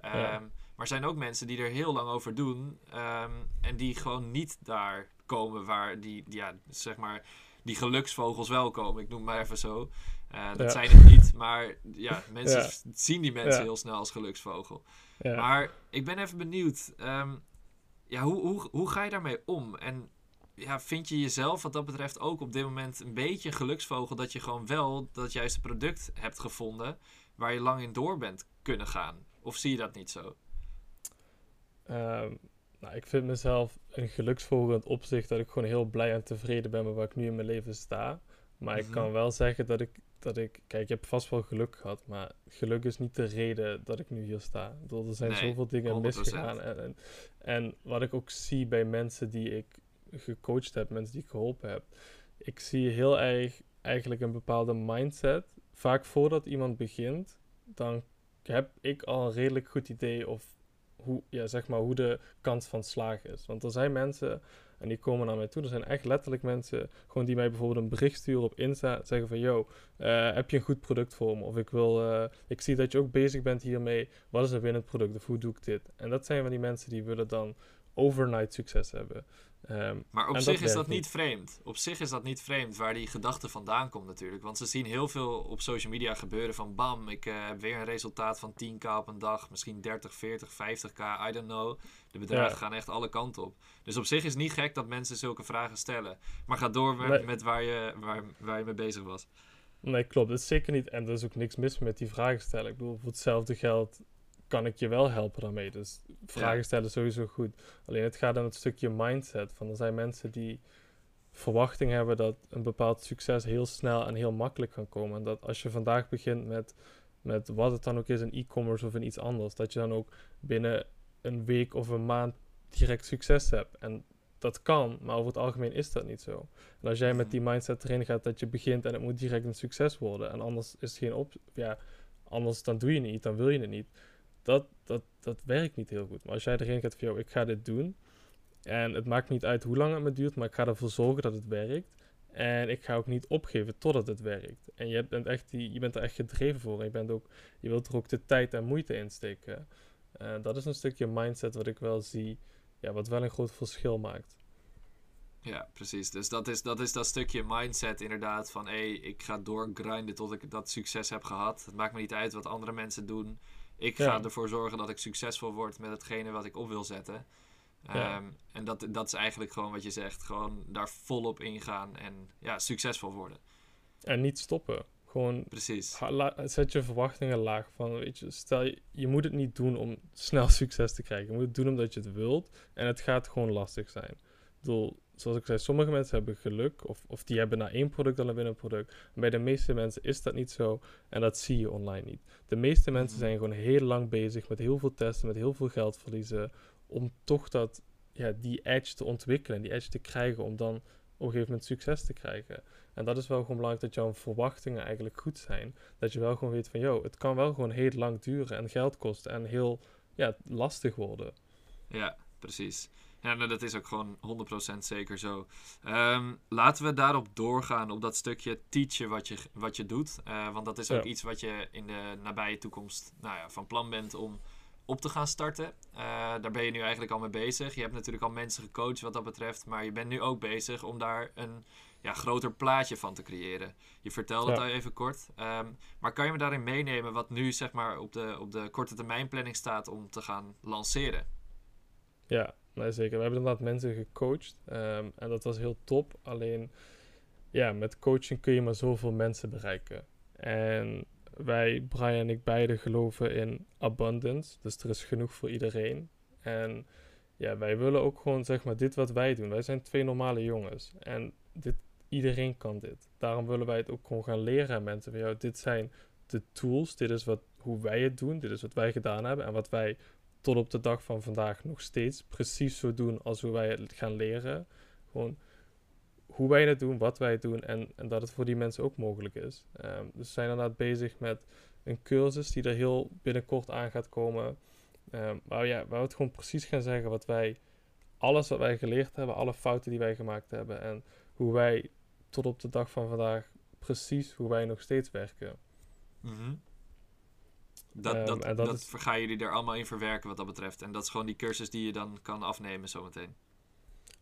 Speaker 1: Ehm,
Speaker 2: Ja.
Speaker 1: Maar er zijn ook mensen die er heel lang over doen. ehm, en die gewoon niet daar komen waar die, ja, zeg maar, die geluksvogels wel komen. Ik noem maar even zo. Eh, dat
Speaker 2: Ja.
Speaker 1: zijn het niet, maar ja, mensen
Speaker 2: Ja.
Speaker 1: zien die mensen
Speaker 2: Ja.
Speaker 1: heel snel als geluksvogel.
Speaker 2: Ja.
Speaker 1: Maar ik ben even benieuwd. ehm, ja, hoe, hoe, hoe ga je daarmee om? En ja, vind je jezelf wat dat betreft ook op dit moment een beetje een geluksvogel dat je gewoon wel dat juiste product hebt gevonden waar je lang in door bent kunnen gaan? Of zie je dat niet zo?
Speaker 2: Ehm, nou, ik vind mezelf een geluksvogel in het opzicht dat ik gewoon heel blij en tevreden ben met waar ik nu in mijn leven sta. Maar ik
Speaker 1: Mhm.
Speaker 2: kan wel zeggen dat ik, dat ik... Kijk, ik heb vast wel geluk gehad, maar geluk is niet de reden dat ik nu hier sta. Ik bedoel, er zijn
Speaker 1: Nee,
Speaker 2: zoveel dingen
Speaker 1: 100%.
Speaker 2: misgegaan. En, en, en wat ik ook zie bij mensen die ik gecoacht heb, mensen die ik geholpen heb. Ik zie heel erg eigenlijk een bepaalde mindset. Vaak voordat iemand begint, dan heb ik al een redelijk goed idee of hoe, ja, zeg maar, hoe de kans van slagen is. Want er zijn mensen, en die komen naar mij toe, er zijn echt letterlijk mensen gewoon die mij bijvoorbeeld een bericht sturen op Insta, zeggen van, yo, eh, heb je een goed product voor me? Of ik wil, eh, ik zie dat je ook bezig bent hiermee, wat is binnen het product? Of hoe doe ik dit? En dat zijn van die mensen die willen dan overnight succes hebben. Ehm,
Speaker 1: Maar op zich
Speaker 2: dat
Speaker 1: is dat niet vreemd. Op zich is dat niet vreemd waar die gedachte vandaan komt natuurlijk. Want ze zien heel veel op social media gebeuren van bam, ik eh, heb weer een resultaat van 10k op een dag. Misschien 30, 40, 50k, I don't know. De bedragen
Speaker 2: Ja.
Speaker 1: gaan echt alle kanten op. Dus op zich is het niet gek dat mensen zulke vragen stellen. Maar ga door met,
Speaker 2: Nee.
Speaker 1: met waar, je, waar, waar je mee bezig was.
Speaker 2: Nee, klopt. Dat is zeker niet. En er is ook niks mis met die vragen stellen. Ik bedoel, voor hetzelfde geld kan ik je wel helpen daarmee. Dus vragen stellen is sowieso goed. Alleen het gaat om het stukje mindset. Van er zijn mensen die verwachting hebben dat een bepaald succes heel snel en heel makkelijk kan komen. En dat als je vandaag begint met, met wat het dan ook is, een e-commerce of in iets anders, dat je dan ook binnen een week of een maand direct succes hebt. En dat kan, maar over het algemeen is dat niet zo. En als jij met die mindset erin gaat dat je begint en het moet direct een succes worden, en anders is het geen op, ja, anders dan doe je het niet, dan wil je het niet. Dat, dat, dat werkt niet heel goed. Maar als jij erin gaat van, yo, ik ga dit doen, en het maakt niet uit hoe lang het me duurt, maar ik ga ervoor zorgen dat het werkt. En ik ga ook niet opgeven totdat het werkt. En je bent, echt die, je bent er echt gedreven voor. Je, bent ook, je wilt er ook de tijd en moeite in steken. Eh, dat is een stukje mindset wat ik wel zie, ja, wat wel een groot verschil maakt.
Speaker 1: Ja, precies. Dus dat is, dat is dat stukje mindset inderdaad van... hé, hey, ik ga doorgrinden tot ik dat succes heb gehad. Het maakt me niet uit wat andere mensen doen. Ik ga
Speaker 2: Ja.
Speaker 1: ervoor zorgen dat ik succesvol word met hetgene wat ik op wil zetten.
Speaker 2: Ja.
Speaker 1: Ehm, en dat, dat is eigenlijk gewoon wat je zegt. Gewoon daar volop ingaan en ja, succesvol worden.
Speaker 2: En niet stoppen. Gewoon
Speaker 1: Precies.
Speaker 2: zet je verwachtingen laag. Van, weet je, stel je, je moet het niet doen om snel succes te krijgen. Je moet het doen omdat je het wilt. En het gaat gewoon lastig zijn. Ik bedoel, zoals ik zei, sommige mensen hebben geluk. Of, of die hebben na één product al een winnend product. En bij de meeste mensen is dat niet zo. En dat zie je online niet. De meeste mensen
Speaker 1: Mhm.
Speaker 2: zijn gewoon heel lang bezig met heel veel testen, met heel veel geld verliezen. Om toch dat, ja, die edge te ontwikkelen. Die edge te krijgen om dan op een gegeven moment succes te krijgen. En dat is wel gewoon belangrijk dat jouw verwachtingen eigenlijk goed zijn. Dat je wel gewoon weet van, joh, het kan wel gewoon heel lang duren en geld kosten en heel ja, lastig worden.
Speaker 1: Ja, precies. Ja, nou, dat is ook gewoon 100% zeker zo. Ehm, laten we daarop doorgaan, op dat stukje teachen wat je, wat je doet. Eh, want dat is ook
Speaker 2: Ja.
Speaker 1: iets wat je in de nabije toekomst nou ja, van plan bent om op te gaan starten. Eh, daar ben je nu eigenlijk al mee bezig. Je hebt natuurlijk al mensen gecoacht wat dat betreft. Maar je bent nu ook bezig om daar een ja, groter plaatje van te creëren. Je vertelde het al even kort. Ehm, maar kan je me daarin meenemen wat nu zeg maar op de, op de korte termijn planning staat om te gaan lanceren?
Speaker 2: Ja, nee, zeker. We hebben inderdaad mensen gecoacht. Ehm, en dat was heel top. Alleen, ja, met coaching kun je maar zoveel mensen bereiken. En wij, Brian en ik beide, geloven in abundance. Dus er is genoeg voor iedereen. En ja, wij willen ook gewoon, zeg maar, dit wat wij doen. Wij zijn twee normale jongens. En dit, iedereen kan dit. Daarom willen wij het ook gewoon gaan leren aan mensen. Van, jou, dit zijn de tools. Dit is wat, hoe wij het doen. Dit is wat wij gedaan hebben. En wat wij tot op de dag van vandaag nog steeds precies zo doen als hoe wij het gaan leren. Gewoon hoe wij het doen, wat wij doen en, en dat het voor die mensen ook mogelijk is. Dus we zijn inderdaad bezig met een cursus die er heel binnenkort aan gaat komen. Um, waar, ja, waar we het gewoon precies gaan zeggen wat wij, alles wat wij geleerd hebben, alle fouten die wij gemaakt hebben en hoe wij tot op de dag van vandaag precies hoe wij nog steeds werken.
Speaker 1: Mm dat, um, dat, dat, dat gaan jullie er allemaal in verwerken wat dat betreft. En dat is gewoon die cursus die je dan kan afnemen zometeen.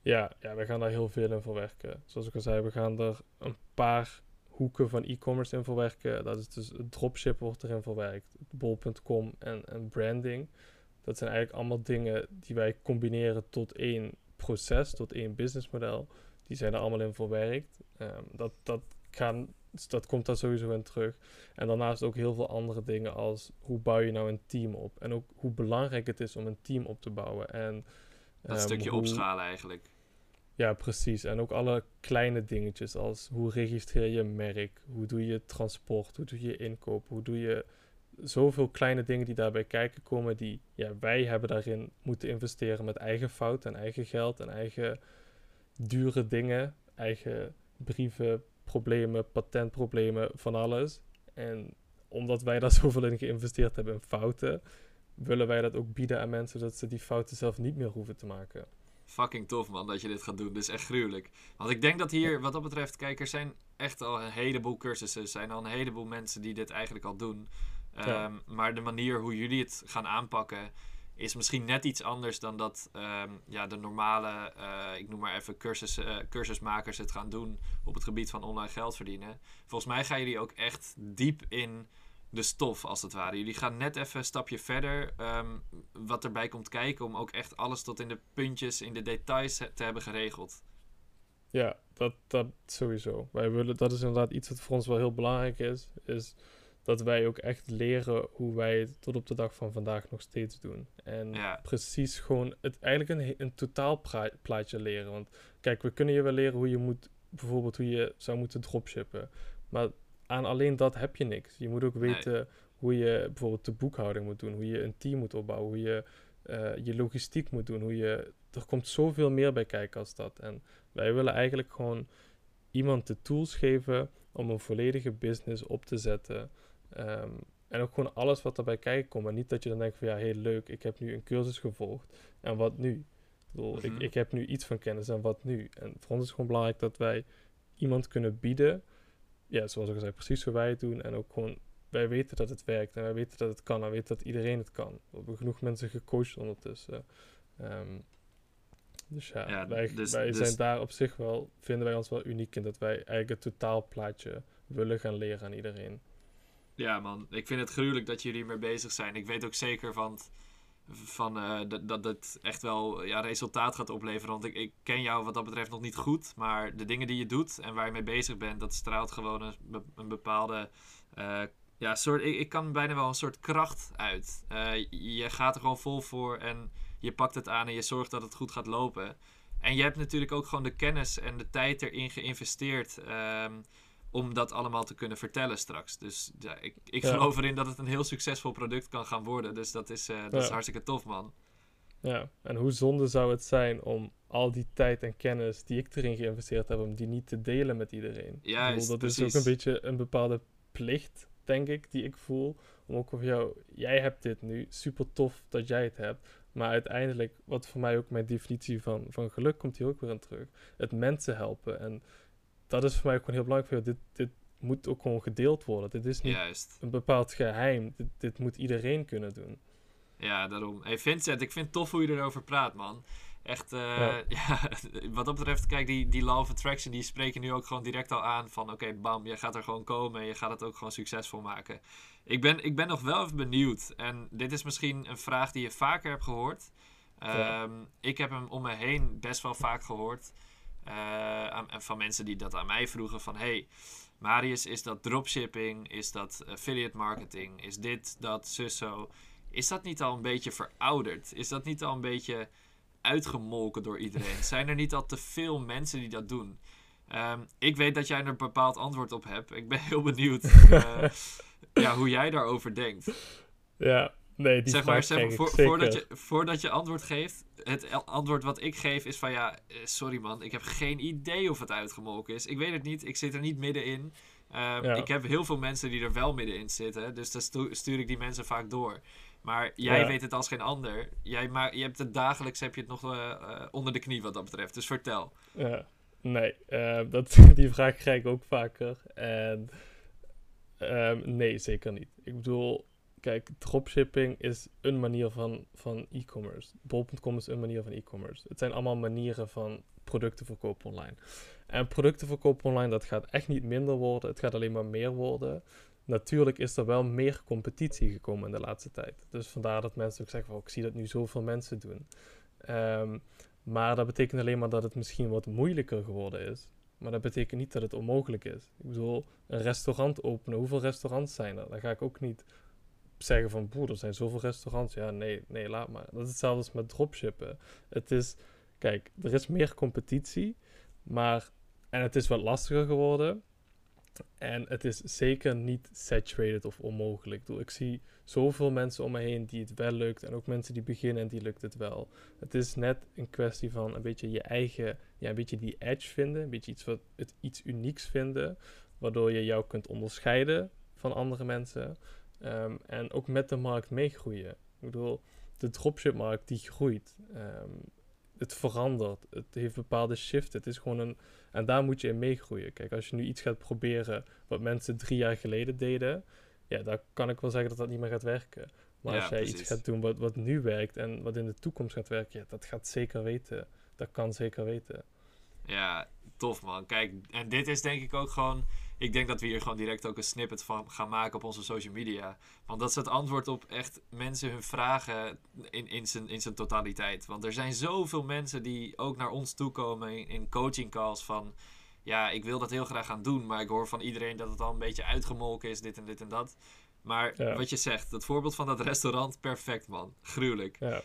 Speaker 2: Ja, ja, we gaan daar heel veel in verwerken. Zoals ik al zei, we gaan er een paar hoeken van e-commerce in verwerken. Dat is dus het dropship wordt erin verwerkt, bol.com en, en branding. Dat zijn eigenlijk allemaal dingen die wij combineren tot één proces, tot één businessmodel. Die zijn er allemaal in verwerkt. Um, dat, dat, gaan, dat komt daar sowieso in terug. En daarnaast ook heel veel andere dingen als hoe bouw je nou een team op. En ook hoe belangrijk het is om een team op te bouwen. En,
Speaker 1: dat um, stukje hoe, opschalen eigenlijk.
Speaker 2: Ja, precies. En ook alle kleine dingetjes als hoe registreer je een merk, hoe doe je transport, hoe doe je inkoop, hoe doe je zoveel kleine dingen die daarbij kijken komen, die ja, wij hebben daarin moeten investeren met eigen fout en eigen geld en eigen dure dingen, eigen brieven, problemen, patentproblemen, van alles. En omdat wij daar zoveel in geïnvesteerd hebben in fouten, willen wij dat ook bieden aan mensen, zodat ze die fouten zelf niet meer hoeven te maken
Speaker 1: fucking tof man dat je dit gaat doen. Dit is echt gruwelijk. Want ik denk dat hier, wat dat betreft, kijk, er zijn echt al een heleboel cursussen. Er zijn al een heleboel mensen die dit eigenlijk al doen. Ehm, maar de manier hoe jullie het gaan aanpakken is misschien net iets anders dan dat ehm, ja, de normale, uh, ik noem maar even cursus, uh, cursusmakers het gaan doen op het gebied van online geld verdienen. Volgens mij gaan jullie ook echt diep in de stof, als het ware. Jullie gaan net even een stapje verder. Um, wat erbij komt kijken om ook echt alles tot in de puntjes, in de details te hebben geregeld.
Speaker 2: Ja, dat, dat sowieso. Wij willen, dat is inderdaad iets wat voor ons wel heel belangrijk is. Is dat wij ook echt leren hoe wij het tot op de dag van vandaag nog steeds doen. En precies gewoon het eigenlijk een, een totaalplaatje leren. Want kijk, we kunnen je wel leren hoe je moet, bijvoorbeeld hoe je zou moeten dropshippen. Maar aan alleen dat heb je niks. Je moet ook weten hoe je bijvoorbeeld de boekhouding moet doen, hoe je een team moet opbouwen, hoe je uh, je logistiek moet doen, hoe je... Er komt zoveel meer bij kijken als dat. En wij willen eigenlijk gewoon iemand de tools geven om een volledige business op te zetten. Um, en ook gewoon alles wat erbij kijken komt. En niet dat je dan denkt van ja, heel leuk, ik heb nu een cursus gevolgd. En wat nu? Ik, bedoel, ik, mhm. ik heb nu iets van kennis en wat nu? En voor ons is het gewoon belangrijk dat wij iemand kunnen bieden ja, zoals ik al zei, precies hoe wij het doen. En ook gewoon, wij weten dat het werkt en wij weten dat het kan. En wij weten dat iedereen het kan. We hebben genoeg mensen gecoacht ondertussen. Um, dus ja, wij, dus, wij dus zijn daar op zich wel, vinden wij ons wel uniek in dat wij eigenlijk het totaalplaatje willen gaan leren aan iedereen.
Speaker 1: Ja man, ik vind het gruwelijk dat jullie ermee bezig zijn. Ik weet ook zeker van van, uh, dat, dat het echt wel ja, resultaat gaat opleveren. Want ik, ik ken jou wat dat betreft nog niet goed. Maar de dingen die je doet en waar je mee bezig bent, dat straalt gewoon een, bepaalde. Uh, ja, soort, ik, ik kan bijna wel een soort kracht uit. Uh, je gaat er gewoon vol voor en je pakt het aan en je zorgt dat het goed gaat lopen. En je hebt natuurlijk ook gewoon de kennis en de tijd erin geïnvesteerd. Um, om dat allemaal te kunnen vertellen straks. Dus ja, ik, ik geloof erin dat het een heel succesvol product kan gaan worden. Dus dat is, uh, dat is hartstikke tof, man.
Speaker 2: Ja, en hoe zonde zou het zijn om al die tijd en kennis die ik erin geïnvesteerd heb, om die niet te delen met iedereen.
Speaker 1: Ja,
Speaker 2: dat
Speaker 1: precies.
Speaker 2: is ook een beetje een bepaalde plicht, denk ik, die ik voel. Om ook over jou, jij hebt dit nu, super tof dat jij het hebt. Maar uiteindelijk, wat voor mij ook mijn definitie van, van geluk komt hier ook weer aan terug. Het mensen helpen en dat is voor mij ook gewoon heel belangrijk. Dit, dit moet ook gewoon gedeeld worden. Dit is niet
Speaker 1: Juist.
Speaker 2: een bepaald geheim. Dit, dit moet iedereen kunnen doen.
Speaker 1: Ja, daarom. Hey Vincent, ik vind het tof hoe je erover praat, man. Echt, ja. ja. wat dat betreft, kijk, die, die Law of Attraction, die spreken nu ook gewoon direct al aan van, oké, bam, je gaat er gewoon komen en je gaat het ook gewoon succesvol maken. Ik ben, ik ben nog wel even benieuwd, en dit is misschien een vraag die je vaker hebt gehoord. Ehm, ik heb hem om me heen best wel vaak gehoord. Uh, van mensen die dat aan mij vroegen van... Hey, Marius, is dat dropshipping? Is dat affiliate marketing? Is dit, dat, zus, zo? Is dat niet al een beetje verouderd? Is dat niet al een beetje uitgemolken door iedereen? Zijn er niet al te veel mensen die dat doen? Ehm, ik weet dat jij er een bepaald antwoord op hebt. Ik ben heel benieuwd uh, ja, hoe jij daarover denkt.
Speaker 2: Ja, Nee, die
Speaker 1: zeg maar, zeg, voor, voordat, je, voordat je antwoord geeft, het antwoord wat ik geef is van ja, eh, sorry man, ik heb geen idee of het uitgemolken is. Ik weet het niet, ik zit er niet middenin. Um, Ik heb heel veel mensen die er wel middenin zitten, dus dan stuur ik die mensen vaak door. Maar jij weet het als geen ander. Jij maar, je hebt het dagelijks heb je het nog uh, onder de knie wat dat betreft. Dus vertel.
Speaker 2: Ja, nee, uh, dat, die vraag krijg ik ook vaker. En um, nee, zeker niet. Ik bedoel, Kijk, dropshipping is een manier van, van e-commerce. Bol.com is een manier van e-commerce. Het zijn allemaal manieren van producten verkopen online. En producten verkopen online, dat gaat echt niet minder worden. Het gaat alleen maar meer worden. Natuurlijk is er wel meer competitie gekomen in de laatste tijd. Dus vandaar dat mensen ook zeggen: van, ik zie dat nu zoveel mensen doen. Um, maar dat betekent alleen maar dat het misschien wat moeilijker geworden is. Maar dat betekent niet dat het onmogelijk is. Ik bedoel, een restaurant openen. Hoeveel restaurants zijn er? Daar ga ik ook niet zeggen van, boer, er zijn zoveel restaurants. Ja, nee, nee, laat maar. Dat is hetzelfde als met dropshippen. Het is, kijk, er is meer competitie, maar, en het is wat lastiger geworden. En het is zeker niet saturated of onmogelijk. Ik, bedoel, ik zie zoveel mensen om me heen die het wel lukt. En ook mensen die beginnen en die lukt het wel. Het is net een kwestie van een beetje je eigen, ja, een beetje die edge vinden. Een beetje iets wat het iets unieks vinden. Waardoor je jou kunt onderscheiden van andere mensen. Ehm, en ook met de markt meegroeien. Ik bedoel, de dropshipmarkt die groeit. Ehm, het verandert. Het heeft bepaalde shifts. Het is gewoon een. En daar moet je in meegroeien. Kijk, als je nu iets gaat proberen wat mensen drie jaar geleden deden. Ja, dan kan ik wel zeggen dat dat niet meer gaat werken. Maar als jij iets gaat doen wat, wat nu werkt en wat in de toekomst gaat werken, ja, dat gaat zeker weten. Dat kan zeker weten.
Speaker 1: Ja, tof man. Kijk, en dit is denk ik ook gewoon ik denk dat we hier gewoon direct ook een snippet van gaan maken op onze social media. Want dat is het antwoord op echt mensen hun vragen in, in, zijn, in zijn totaliteit. Want er zijn zoveel mensen die ook naar ons toekomen in, in coaching calls van... Ja, ik wil dat heel graag gaan doen, maar ik hoor van iedereen dat het al een beetje uitgemolken is, dit en dit en dat. Maar wat je zegt, dat voorbeeld van dat restaurant, perfect man. Gruwelijk.
Speaker 2: Ja.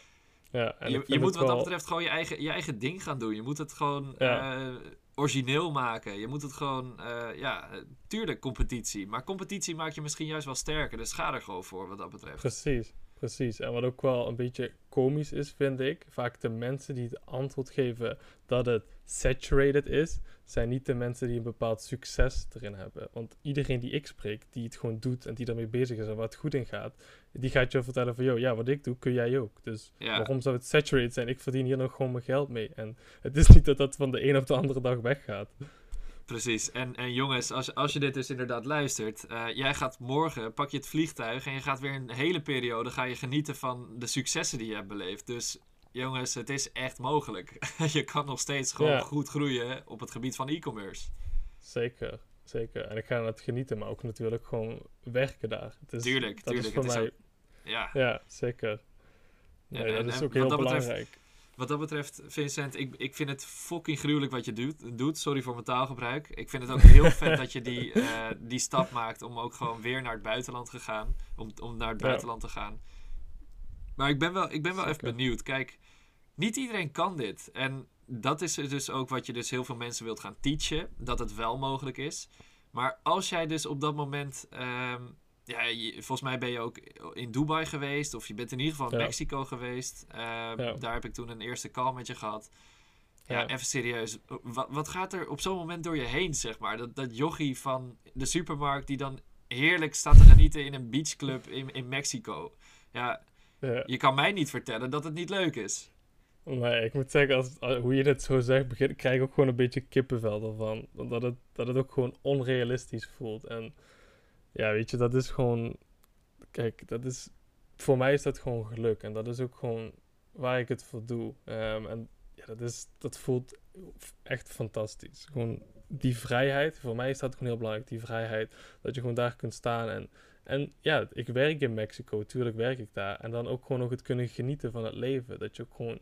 Speaker 2: Ja,
Speaker 1: en je je moet wat dat betreft gewoon je eigen, je eigen ding gaan doen. Je moet het gewoon eh, origineel maken. Je moet het gewoon, uh, ja, tuurlijk competitie. Maar competitie maakt je misschien juist wel sterker. Dus ga er gewoon voor wat dat betreft.
Speaker 2: Precies, precies. En wat ook wel een beetje komisch is, vind ik. Vaak de mensen die het antwoord geven dat het saturated is, zijn niet de mensen die een bepaald succes erin hebben. Want iedereen die ik spreek, die het gewoon doet en die daarmee bezig is en waar het goed in gaat, die gaat je vertellen van, joh, ja, wat ik doe, kun jij ook. Dus waarom zou het saturated zijn? Ik verdien hier nog gewoon mijn geld mee. En het is niet dat dat van de een op de andere dag weggaat.
Speaker 1: Precies. En, en jongens, als, als je dit dus inderdaad luistert, uh, jij gaat morgen, pak je het vliegtuig en je gaat weer een hele periode ga je genieten van de successen die je hebt beleefd. Dus jongens, het is echt mogelijk. je kan nog steeds gewoon goed groeien op het gebied van e-commerce.
Speaker 2: Zeker, zeker. En ik ga het genieten, maar ook natuurlijk gewoon werken daar.
Speaker 1: Het is, tuurlijk,
Speaker 2: dat
Speaker 1: tuurlijk.
Speaker 2: Is voor mij... Ook...
Speaker 1: ja.
Speaker 2: ja, zeker. Nee, dat is ook heel belangrijk.
Speaker 1: Wat dat betreft, Vincent, ik, ik vind het fucking gruwelijk wat je doet, doet. Sorry voor mijn taalgebruik. Ik vind het ook heel vet dat je die, uh, die stap maakt om ook gewoon weer naar het buitenland te gaan. Om, om naar het buitenland te gaan. Maar ik ben wel, ik ben wel even benieuwd. Kijk, niet iedereen kan dit. En dat is dus ook wat je dus heel veel mensen wilt gaan teachen. Dat het wel mogelijk is. Maar als jij dus op dat moment... Um, ja, volgens mij ben je ook in Dubai geweest. Of je bent in ieder geval in Mexico geweest. Um, Daar heb ik toen een eerste call met je gehad. Ja, even serieus. Wat, wat gaat er op zo'n moment door je heen, zeg maar? Dat, dat jochie van de supermarkt die dan heerlijk staat te genieten in een beachclub in, in Mexico. Ja, ja. Je kan mij niet vertellen dat het niet leuk is.
Speaker 2: Nee, ik moet zeggen, als, hoe je het zo zegt, begin, krijg ik ook gewoon een beetje kippenvel ervan. Dat het, dat het ook gewoon onrealistisch voelt. En ja, weet je, dat is gewoon... Kijk, dat is... Voor mij is dat gewoon geluk. En dat is ook gewoon waar ik het voor doe. Ehm, en ja, dat, is, dat voelt echt fantastisch. Gewoon die vrijheid, voor mij is dat gewoon heel belangrijk, die vrijheid. Dat je gewoon daar kunt staan en, en ja, ik werk in Mexico, tuurlijk werk ik daar. En dan ook gewoon nog het kunnen genieten van het leven. Dat je ook gewoon,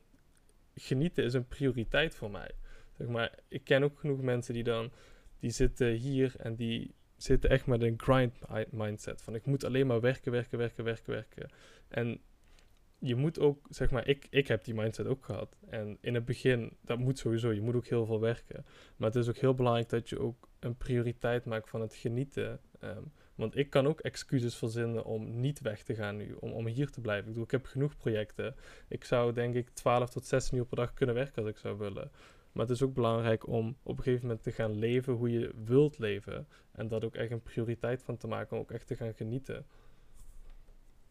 Speaker 2: genieten is een prioriteit voor mij. Zeg maar, ik ken ook genoeg mensen die dan, die zitten hier en die zitten echt met een grind mindset. Van ik moet alleen maar werken, werken, werken, werken, werken. En je moet ook, zeg maar, ik, ik heb die mindset ook gehad. En in het begin, dat moet sowieso, je moet ook heel veel werken. Maar het is ook heel belangrijk dat je ook een prioriteit maakt van het genieten. Ehm, want ik kan ook excuses verzinnen om niet weg te gaan nu, om, om hier te blijven. Ik, bedoel, ik heb genoeg projecten. Ik zou denk ik 12 tot 16 uur per dag kunnen werken als ik zou willen. Maar het is ook belangrijk om op een gegeven moment te gaan leven hoe je wilt leven. En dat ook echt een prioriteit van te maken, om ook echt te gaan genieten.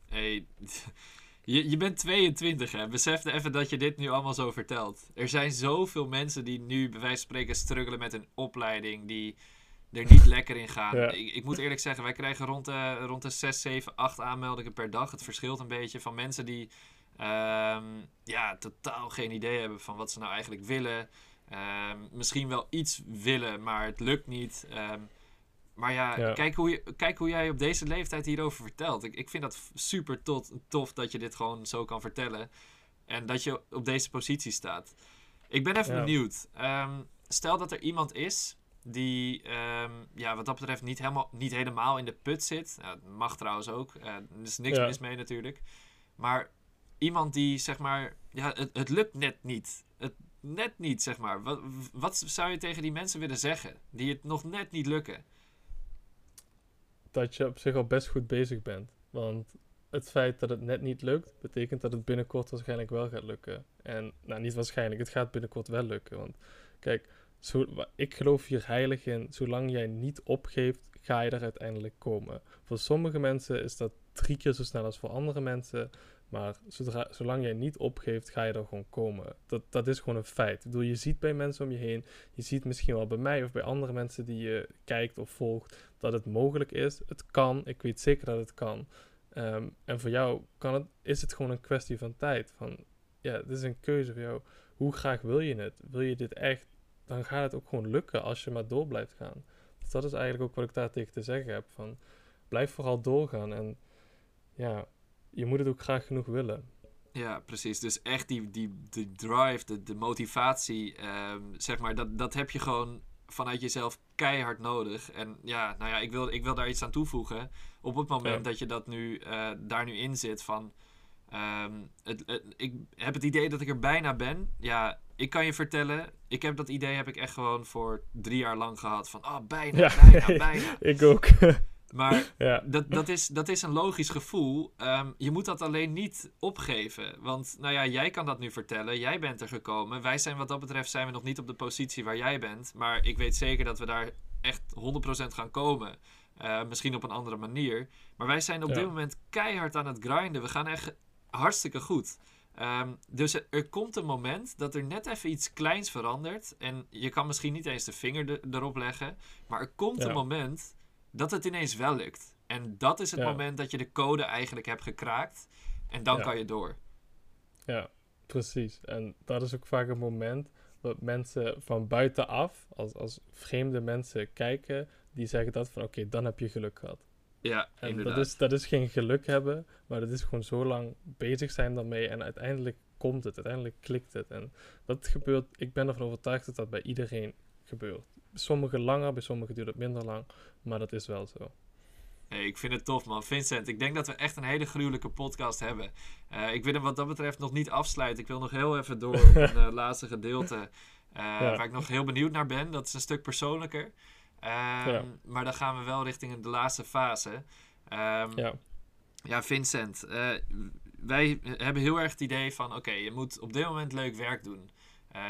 Speaker 1: Hey, je, je bent 22 hè. Besef even dat je dit nu allemaal zo vertelt. Er zijn zoveel mensen die nu bij wijze van spreken struggelen met een opleiding. Die er niet lekker in gaan. Ik, ik, moet eerlijk zeggen, wij krijgen rond de, rond de 6, 7, 8 aanmeldingen per dag. Het verschilt een beetje van mensen die um, ja, totaal geen idee hebben van wat ze nou eigenlijk willen. Um, misschien wel iets willen, maar het lukt niet. Um, maar ja, Kijk, hoe je, kijk hoe jij op deze leeftijd hierover vertelt. Ik, ik vind dat super tof, tof dat je dit gewoon zo kan vertellen. En dat je op deze positie staat. Ik ben even benieuwd. stel dat er iemand is die ja, wat dat betreft niet helemaal, niet helemaal in de put zit. Uh, mag trouwens ook. Uh, er is niks mis mee natuurlijk. Maar iemand die zeg maar, ja, het, het lukt net niet. Het, net niet, zeg maar. Wat, wat zou je tegen die mensen willen zeggen die het nog net niet lukken?
Speaker 2: Dat je op zich al best goed bezig bent. Want het feit dat het net niet lukt, betekent dat het binnenkort waarschijnlijk wel gaat lukken. En, nou, niet waarschijnlijk, het gaat binnenkort wel lukken. Want kijk, zo, ik geloof hier heilig in, zolang jij niet opgeeft, ga je er uiteindelijk komen. Voor sommige mensen is dat drie keer zo snel als voor andere mensen. Maar zolang jij niet opgeeft, ga je er gewoon komen. Dat, dat is gewoon een feit. Ik bedoel, je ziet bij mensen om je heen, je ziet misschien wel bij mij of bij andere mensen die je kijkt of volgt, dat het mogelijk is. Het kan, ik weet zeker dat het kan. Ehm, en voor jou kan het, is het gewoon een kwestie van tijd. Van, ja, het is een keuze voor jou. Hoe graag wil je het? Wil je dit echt? Dan gaat het ook gewoon lukken als je maar door blijft gaan. Dus dat is eigenlijk ook wat ik daar tegen te zeggen heb. Van, blijf vooral doorgaan en ja, je moet het ook graag genoeg willen.
Speaker 1: Ja, precies. Dus echt die, die, die drive, de, de motivatie, ehm, zeg maar, dat, dat heb je gewoon vanuit jezelf keihard nodig. En ja, nou ja, ik wil, ik wil daar iets aan toevoegen. Op het moment dat je dat nu, uh, daar nu in zit van... Ehm, het, ik heb het idee dat ik er bijna ben. Ja, ik kan je vertellen, ik heb dat idee heb ik echt gewoon voor drie jaar lang gehad. Van, oh, bijna, bijna, bijna.
Speaker 2: ik ook.
Speaker 1: Maar ja. dat, dat, is, dat is een logisch gevoel. Ehm, je moet dat alleen niet opgeven. Want nou ja, jij kan dat nu vertellen. Jij bent er gekomen. Wij zijn wat dat betreft zijn we nog niet op de positie waar jij bent. Maar ik weet zeker dat we daar echt 100% gaan komen. Uh, misschien op een andere manier. Maar wij zijn op dit moment keihard aan het grinden. We gaan echt hartstikke goed. Um, dus er, komt een moment dat er net even iets kleins verandert. En je kan misschien niet eens de vinger erop leggen. Maar er komt een moment dat het ineens wel lukt. En dat is het moment dat je de code eigenlijk hebt gekraakt. En dan kan je door.
Speaker 2: Ja, precies. En dat is ook vaak een moment dat mensen van buitenaf, als, als vreemde mensen kijken, die zeggen dat van oké, dan heb je geluk gehad.
Speaker 1: Ja,
Speaker 2: en inderdaad. dat is, dat is geen geluk hebben, maar dat is gewoon zo lang bezig zijn daarmee en uiteindelijk komt het, uiteindelijk klikt het. En dat gebeurt, ik ben ervan overtuigd dat dat bij iedereen gebeurt. Sommige langer, bij sommigen duurt het minder lang. Maar dat is wel zo.
Speaker 1: Ik vind het tof, man. Vincent, ik denk dat we echt een hele gruwelijke podcast hebben. Uh, ik wil hem wat dat betreft nog niet afsluiten. Ik wil nog heel even door op een uh, laatste gedeelte. Uh, Waar ik nog heel benieuwd naar ben. Dat is een stuk persoonlijker. Um, ja. Maar dan gaan we wel richting de laatste fase. Um, ja. ja, Vincent. wij hebben heel erg het idee van... Oké, je moet op dit moment leuk werk doen.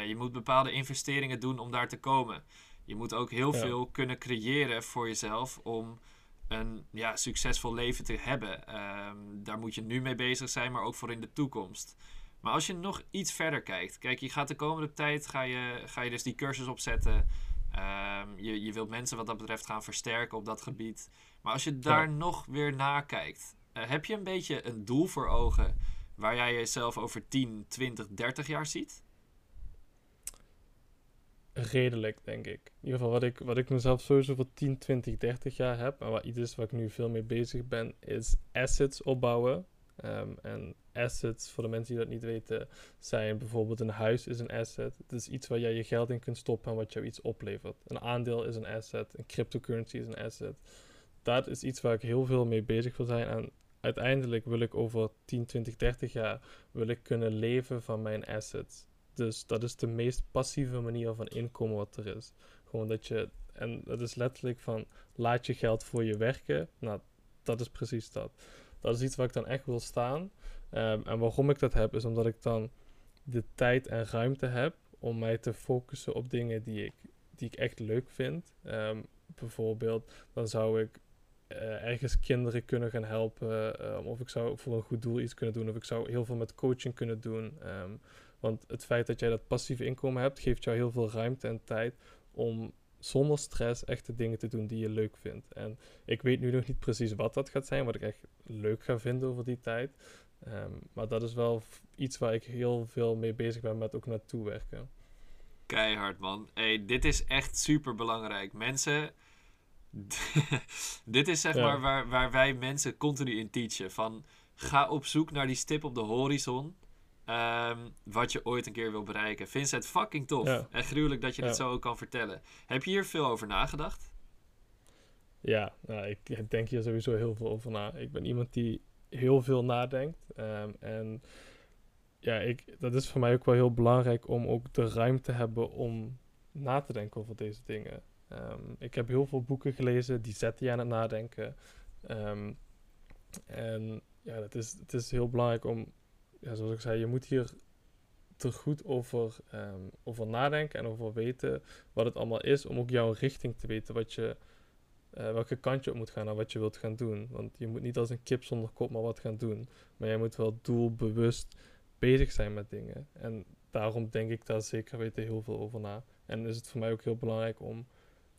Speaker 1: je moet bepaalde investeringen doen om daar te komen. Je moet ook heel veel kunnen creëren voor jezelf om een ja, succesvol leven te hebben. Ehm, daar moet je nu mee bezig zijn, maar ook voor in de toekomst. Maar als je nog iets verder kijkt, kijk, je gaat de komende tijd ga je, ga je dus die cursus opzetten. Um, je, je wilt mensen wat dat betreft gaan versterken op dat gebied. Maar als je daar nog weer nakijkt, uh, heb je een beetje een doel voor ogen waar jij jezelf over 10, 20, 30 jaar ziet?
Speaker 2: Redelijk, denk ik. In ieder geval wat ik, wat ik mezelf sowieso voor 10, 20, 30 jaar heb. En wat iets is waar ik nu veel mee bezig ben, is assets opbouwen. Ehm, en assets, voor de mensen die dat niet weten, zijn bijvoorbeeld een huis is een asset. Het is iets waar jij je geld in kunt stoppen en wat jou iets oplevert. Een aandeel is een asset, een cryptocurrency is een asset. Dat is iets waar ik heel veel mee bezig wil zijn. En uiteindelijk wil ik over 10, 20, 30 jaar wil ik kunnen leven van mijn assets. Dus dat is de meest passieve manier van inkomen wat er is. Gewoon dat je, en dat is letterlijk van laat je geld voor je werken. Nou, dat is precies dat. Dat is iets waar ik dan echt wil staan. Ehm, en waarom ik dat heb, is omdat ik dan de tijd en ruimte heb om mij te focussen op dingen die ik, die ik echt leuk vind. Ehm, bijvoorbeeld, dan zou ik uh, ergens kinderen kunnen gaan helpen. Um, of ik zou voor een goed doel iets kunnen doen. Of ik zou heel veel met coaching kunnen doen. Want het feit dat jij dat passieve inkomen hebt, geeft jou heel veel ruimte en tijd om zonder stress echte dingen te doen die je leuk vindt. En ik weet nu nog niet precies wat dat gaat zijn, wat ik echt leuk ga vinden over die tijd. Um, maar dat is wel iets waar ik heel veel mee bezig ben met ook naartoe werken.
Speaker 1: Keihard man. Hey, dit is echt super belangrijk. Mensen, dit is zeg maar waar, waar wij mensen continu in teachen. Van ga op zoek naar die stip op de horizon. Um, wat je ooit een keer wil bereiken. Vincent, fucking tof. En gruwelijk dat je dit zo ook kan vertellen. Heb je hier veel over nagedacht?
Speaker 2: Ja, nou, ik denk hier sowieso heel veel over na. Ik ben iemand die heel veel nadenkt. Um, en ja, ik, dat is voor mij ook wel heel belangrijk om ook de ruimte te hebben om na te denken over deze dingen. Um, ik heb heel veel boeken gelezen die zetten je aan het nadenken. En ja, het is, het is heel belangrijk om, ja, zoals ik zei, je moet hier er goed over, over nadenken en over weten wat het allemaal is, om ook jouw richting te weten, wat je, uh, welke kant je op moet gaan en wat je wilt gaan doen. Want je moet niet als een kip zonder kop maar wat gaan doen. Maar jij moet wel doelbewust bezig zijn met dingen. En daarom denk ik daar zeker weten heel veel over na. En is het voor mij ook heel belangrijk om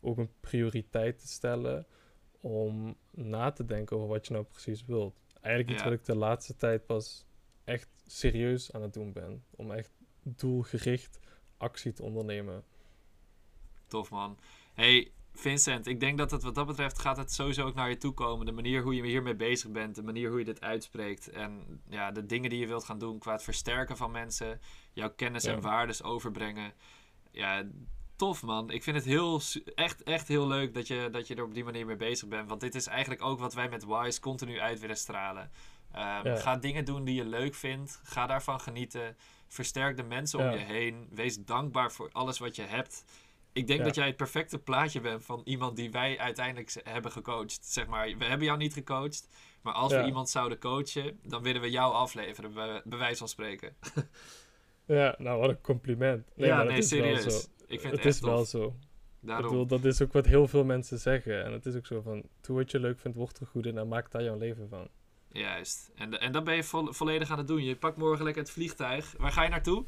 Speaker 2: ook een prioriteit te stellen om na te denken over wat je nou precies wilt. Eigenlijk iets wat ik de laatste tijd pas echt serieus aan het doen ben. Om echt doelgericht actie te ondernemen.
Speaker 1: Tof man. Hey, Vincent, ik denk dat het wat dat betreft gaat het sowieso ook naar je toe komen. De manier hoe je hiermee bezig bent, de manier hoe je dit uitspreekt. En ja, de dingen die je wilt gaan doen qua het versterken van mensen. Jouw kennis en waardes overbrengen. Ja, tof man. Ik vind het heel, echt, echt heel leuk dat je, dat je er op die manier mee bezig bent. Want dit is eigenlijk ook wat wij met Wise continu uit willen stralen. Um, Ga dingen doen die je leuk vindt. Ga daarvan genieten. Versterk de mensen om je heen. Wees dankbaar voor alles wat je hebt ik denk dat jij het perfecte plaatje bent van iemand die wij uiteindelijk hebben gecoacht. Zeg maar, we hebben jou niet gecoacht, maar als we iemand zouden coachen, dan willen we jou afleveren, bij, bij wijze van spreken.
Speaker 2: ja, nou wat een compliment.
Speaker 1: Nee, ja, nee, serieus. Ik vind
Speaker 2: het, het is wel zo. Daarom. Ik bedoel, dat is ook wat heel veel mensen zeggen. En het is ook zo van, doe wat je leuk vindt, word er goed in en maak daar jouw leven van.
Speaker 1: Juist. En, en dat ben je volledig aan het doen. Je pakt morgen lekker het vliegtuig. Waar ga je naartoe?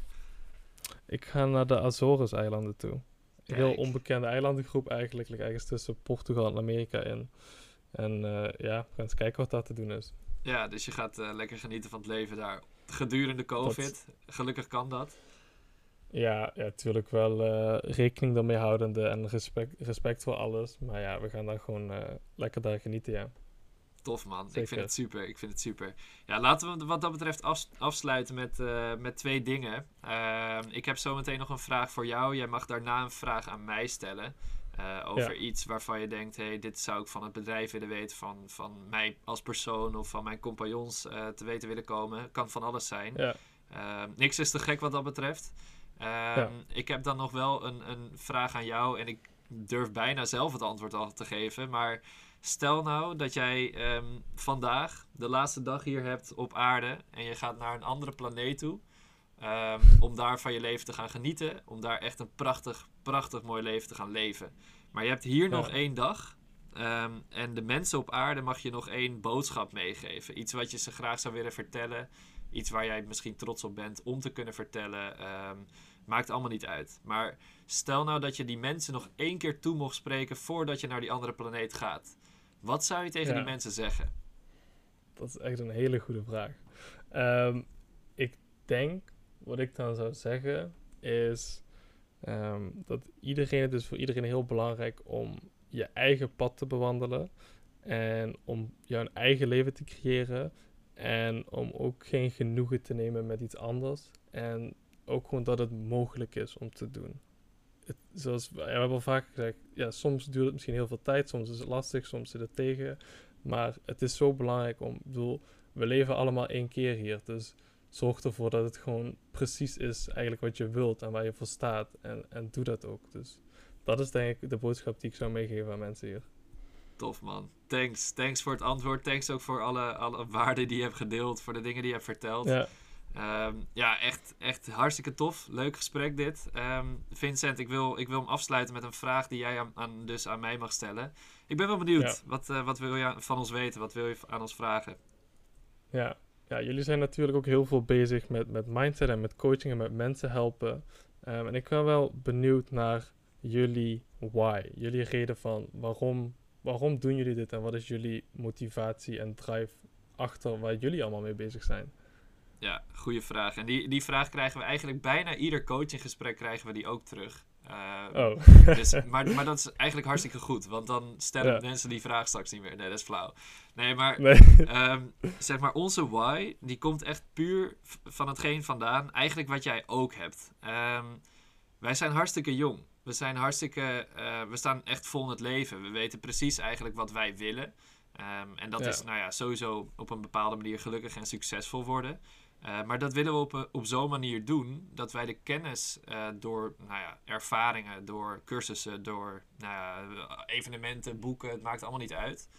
Speaker 2: Ik ga naar de Azores-eilanden toe heel onbekende eilandengroep eigenlijk. Like ergens tussen Portugal en Amerika in. En uh, ja, we gaan eens kijken wat daar te doen is.
Speaker 1: Ja, dus je gaat uh, lekker genieten van het leven daar gedurende COVID. Gelukkig kan dat.
Speaker 2: Ja, ja, natuurlijk wel uh, rekening ermee houdende en respect, respect voor alles. Maar ja, we gaan daar gewoon lekker daar genieten, ja.
Speaker 1: Tof man, ik vind het super. Ik vind het super. Ja, laten we wat dat betreft afsluiten met, uh, met twee dingen. Uh, ik heb zometeen nog een vraag voor jou. Jij mag daarna een vraag aan mij stellen. Uh, over iets waarvan je denkt: hey, dit zou ik van het bedrijf willen weten, van, van mij als persoon of van mijn compagnons eh, te weten willen komen. Kan van alles zijn. Ja. Ehm, niks is te gek wat dat betreft. Ehm, ik heb dan nog wel een, een vraag aan jou en ik durf bijna zelf het antwoord al te geven. Maar Stel nou dat jij ehm, vandaag de laatste dag hier hebt op aarde en je gaat naar een andere planeet toe. Um, om daar van je leven te gaan genieten. Om daar echt een prachtig, prachtig mooi leven te gaan leven. Maar je hebt hier nog één dag. Ehm, en de mensen op aarde mag je nog één boodschap meegeven. Iets wat je ze graag zou willen vertellen. Iets waar jij misschien trots op bent om te kunnen vertellen. maakt allemaal niet uit. Maar stel nou dat je die mensen nog één keer toe mocht spreken voordat je naar die andere planeet gaat. Wat zou je tegen die mensen zeggen?
Speaker 2: Dat is echt een hele goede vraag. Ehm, ik denk, wat ik dan zou zeggen, is... Ehm, dat iedereen, het is voor iedereen heel belangrijk om je eigen pad te bewandelen. En om jouw eigen leven te creëren. En om ook geen genoegen te nemen met iets anders. En ook gewoon dat het mogelijk is om te doen. Het, zoals ja, we hebben al vaak gezegd, ja, soms duurt het misschien heel veel tijd, soms is het lastig, soms zit het tegen. Maar het is zo belangrijk om, ik bedoel, we leven allemaal één keer hier. Dus zorg ervoor dat het gewoon precies is eigenlijk wat je wilt en waar je voor staat. En, en doe dat ook. Dus dat is denk ik de boodschap die ik zou meegeven aan mensen hier.
Speaker 1: Tof man. Thanks. Thanks voor het antwoord. Thanks ook voor alle, alle waarden die je hebt gedeeld. Voor de dingen die je hebt verteld. Ja, ehm, ja echt, echt hartstikke tof. Leuk gesprek dit. Ehm, Vincent, ik wil, ik wil hem afsluiten met een vraag die jij aan, dus aan mij mag stellen. Ik ben wel benieuwd. Wat, uh, wat wil je van ons weten? Wat wil je aan ons vragen?
Speaker 2: Ja, ja jullie zijn natuurlijk ook heel veel bezig met, met mindset en met coaching en met mensen helpen. Um, en ik ben wel benieuwd naar jullie why. Jullie reden van waarom waarom doen jullie dit en wat is jullie motivatie en drive achter waar jullie allemaal mee bezig zijn?
Speaker 1: Ja, goede vraag. En die, die vraag krijgen we eigenlijk bijna ieder coachinggesprek krijgen we die ook terug. Uh, oh. dus, maar, maar dat is eigenlijk hartstikke goed, want dan stellen mensen die vraag straks niet meer. Nee, dat is flauw. Nee, maar ehm, zeg maar, onze why, die komt echt puur van hetgeen vandaan. Eigenlijk wat jij ook hebt. Um, wij zijn hartstikke jong. We zijn hartstikke. Uh, we staan echt vol in het leven. We weten precies eigenlijk wat wij willen. Um, en dat is, nou ja, sowieso op een bepaalde manier gelukkig en succesvol worden. Uh, maar dat willen we op, op zo'n manier doen dat wij de kennis uh, door nou ja, ervaringen, door cursussen, door nou ja, evenementen, boeken, het maakt allemaal niet uit.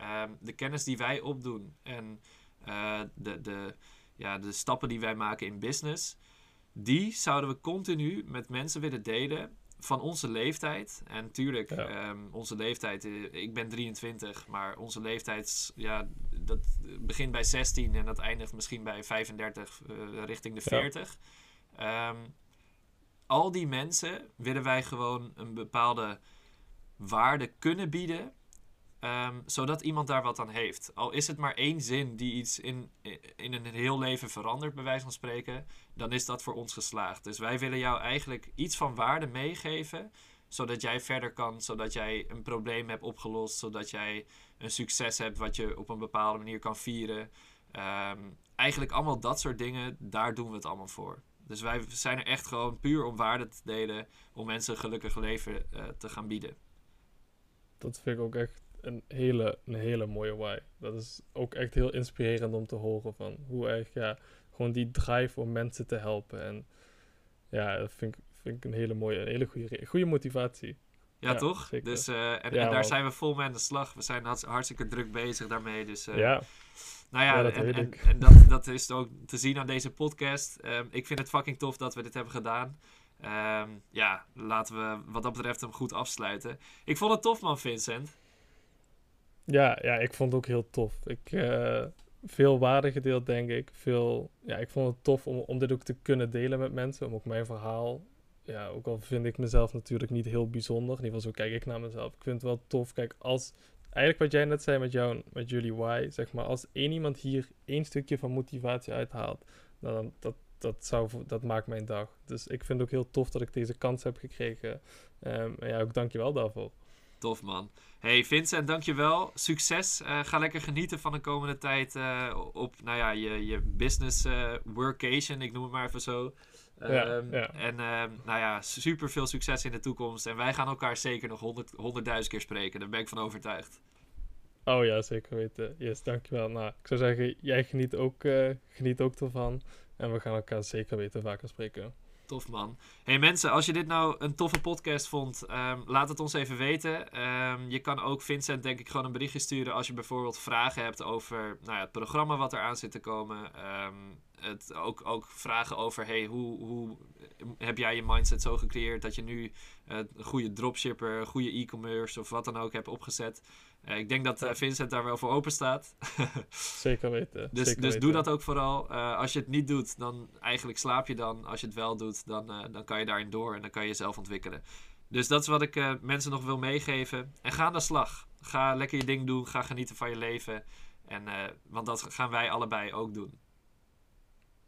Speaker 1: Um, de kennis die wij opdoen en de, de, ja, de stappen die wij maken in business, die zouden we continu met mensen willen delen van onze leeftijd. En natuurlijk, ehm, onze leeftijd, eh, ik ben 23, maar onze leeftijd, ja, dat begint bij 16 en dat eindigt misschien bij 35, uh, eh, richting de 40. Ehm, al die mensen willen wij gewoon een bepaalde waarde kunnen bieden Ehm, zodat iemand daar wat aan heeft. Al is het maar één zin die iets in, in een heel leven verandert, bij wijze van spreken, dan is dat voor ons geslaagd. Dus wij willen jou eigenlijk iets van waarde meegeven, zodat jij verder kan, zodat jij een probleem hebt opgelost, zodat jij een succes hebt wat je op een bepaalde manier kan vieren. Ehm, eigenlijk allemaal dat soort dingen, daar doen we het allemaal voor. Dus wij zijn er echt gewoon puur om waarde te delen, om mensen een gelukkig leven uh, te gaan bieden.
Speaker 2: Dat vind ik ook echt een hele, een hele mooie why. Dat is ook echt heel inspirerend om te horen van hoe erg, ja, gewoon die drive om mensen te helpen. En ja, dat vind ik, vind ik een hele mooie, een hele goede, goede motivatie.
Speaker 1: Ja, toch? Dus, uh, en, daar zijn we vol mee aan de slag. We zijn hartstikke druk bezig daarmee. Dus, uh, ja. Nou ja, en, en, en, dat, dat is ook te zien aan deze podcast. Um, ik vind het fucking tof dat we dit hebben gedaan. Um, ja, laten we wat dat betreft hem goed afsluiten. Ik vond het tof, man, Vincent.
Speaker 2: Ja, ja, ik vond het ook heel tof. Ik, uh, veel waarde gedeeld, denk ik. Veel, ja, ik vond het tof om, om dit ook te kunnen delen met mensen. Om ook mijn verhaal, ja, ook al vind ik mezelf natuurlijk niet heel bijzonder. In ieder geval zo kijk ik naar mezelf. Ik vind het wel tof. Kijk, als, eigenlijk wat jij net zei met, jou, met jullie why, zeg maar, als één iemand hier één stukje van motivatie uithaalt, dan dat, dat, zou, dat maakt mijn dag. Dus ik vind het ook heel tof dat ik deze kans heb gekregen. Um, en ja, ook dankjewel daarvoor.
Speaker 1: Tof man. Hey Vincent, dankjewel. Succes. Uh, ga lekker genieten van de komende tijd uh, op nou ja, je, je business uh, workation, ik noem het maar even zo. Ja, um, ja. En um, nou ja, super veel succes in de toekomst. En wij gaan elkaar zeker nog honderd, honderdduizend keer spreken. Daar ben ik van overtuigd.
Speaker 2: Oh ja, zeker weten. Yes, dankjewel. Nou, ik zou zeggen, jij geniet ook, geniet ook ervan. En we gaan elkaar zeker weten vaker spreken.
Speaker 1: Tof man. Hey mensen, als je dit nou een toffe podcast vond, um, laat het ons even weten. Um, je kan ook Vincent denk ik gewoon een berichtje sturen als je bijvoorbeeld vragen hebt over nou ja, het programma wat er aan zit te komen. Um, het, ook, ook vragen over hey, hoe, hoe heb jij je mindset zo gecreëerd dat je nu uh, een goede dropshipper, goede e-commerce of wat dan ook hebt opgezet. Ik denk dat uh, Vincent daar wel voor open staat.
Speaker 2: Zeker weten.
Speaker 1: Dus,
Speaker 2: Zeker
Speaker 1: dus doe dat ook vooral. als je het niet doet, dan eigenlijk slaap je dan. Als je het wel doet, dan, dan kan je daarin door en dan kan je jezelf ontwikkelen. Dus dat is wat ik mensen nog wil meegeven. En ga aan de slag. Ga lekker je ding doen. Ga genieten van je leven. En, want dat gaan wij allebei ook doen.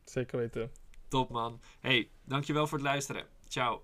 Speaker 2: Zeker weten.
Speaker 1: Top man. Hey, dankjewel voor het luisteren. Ciao.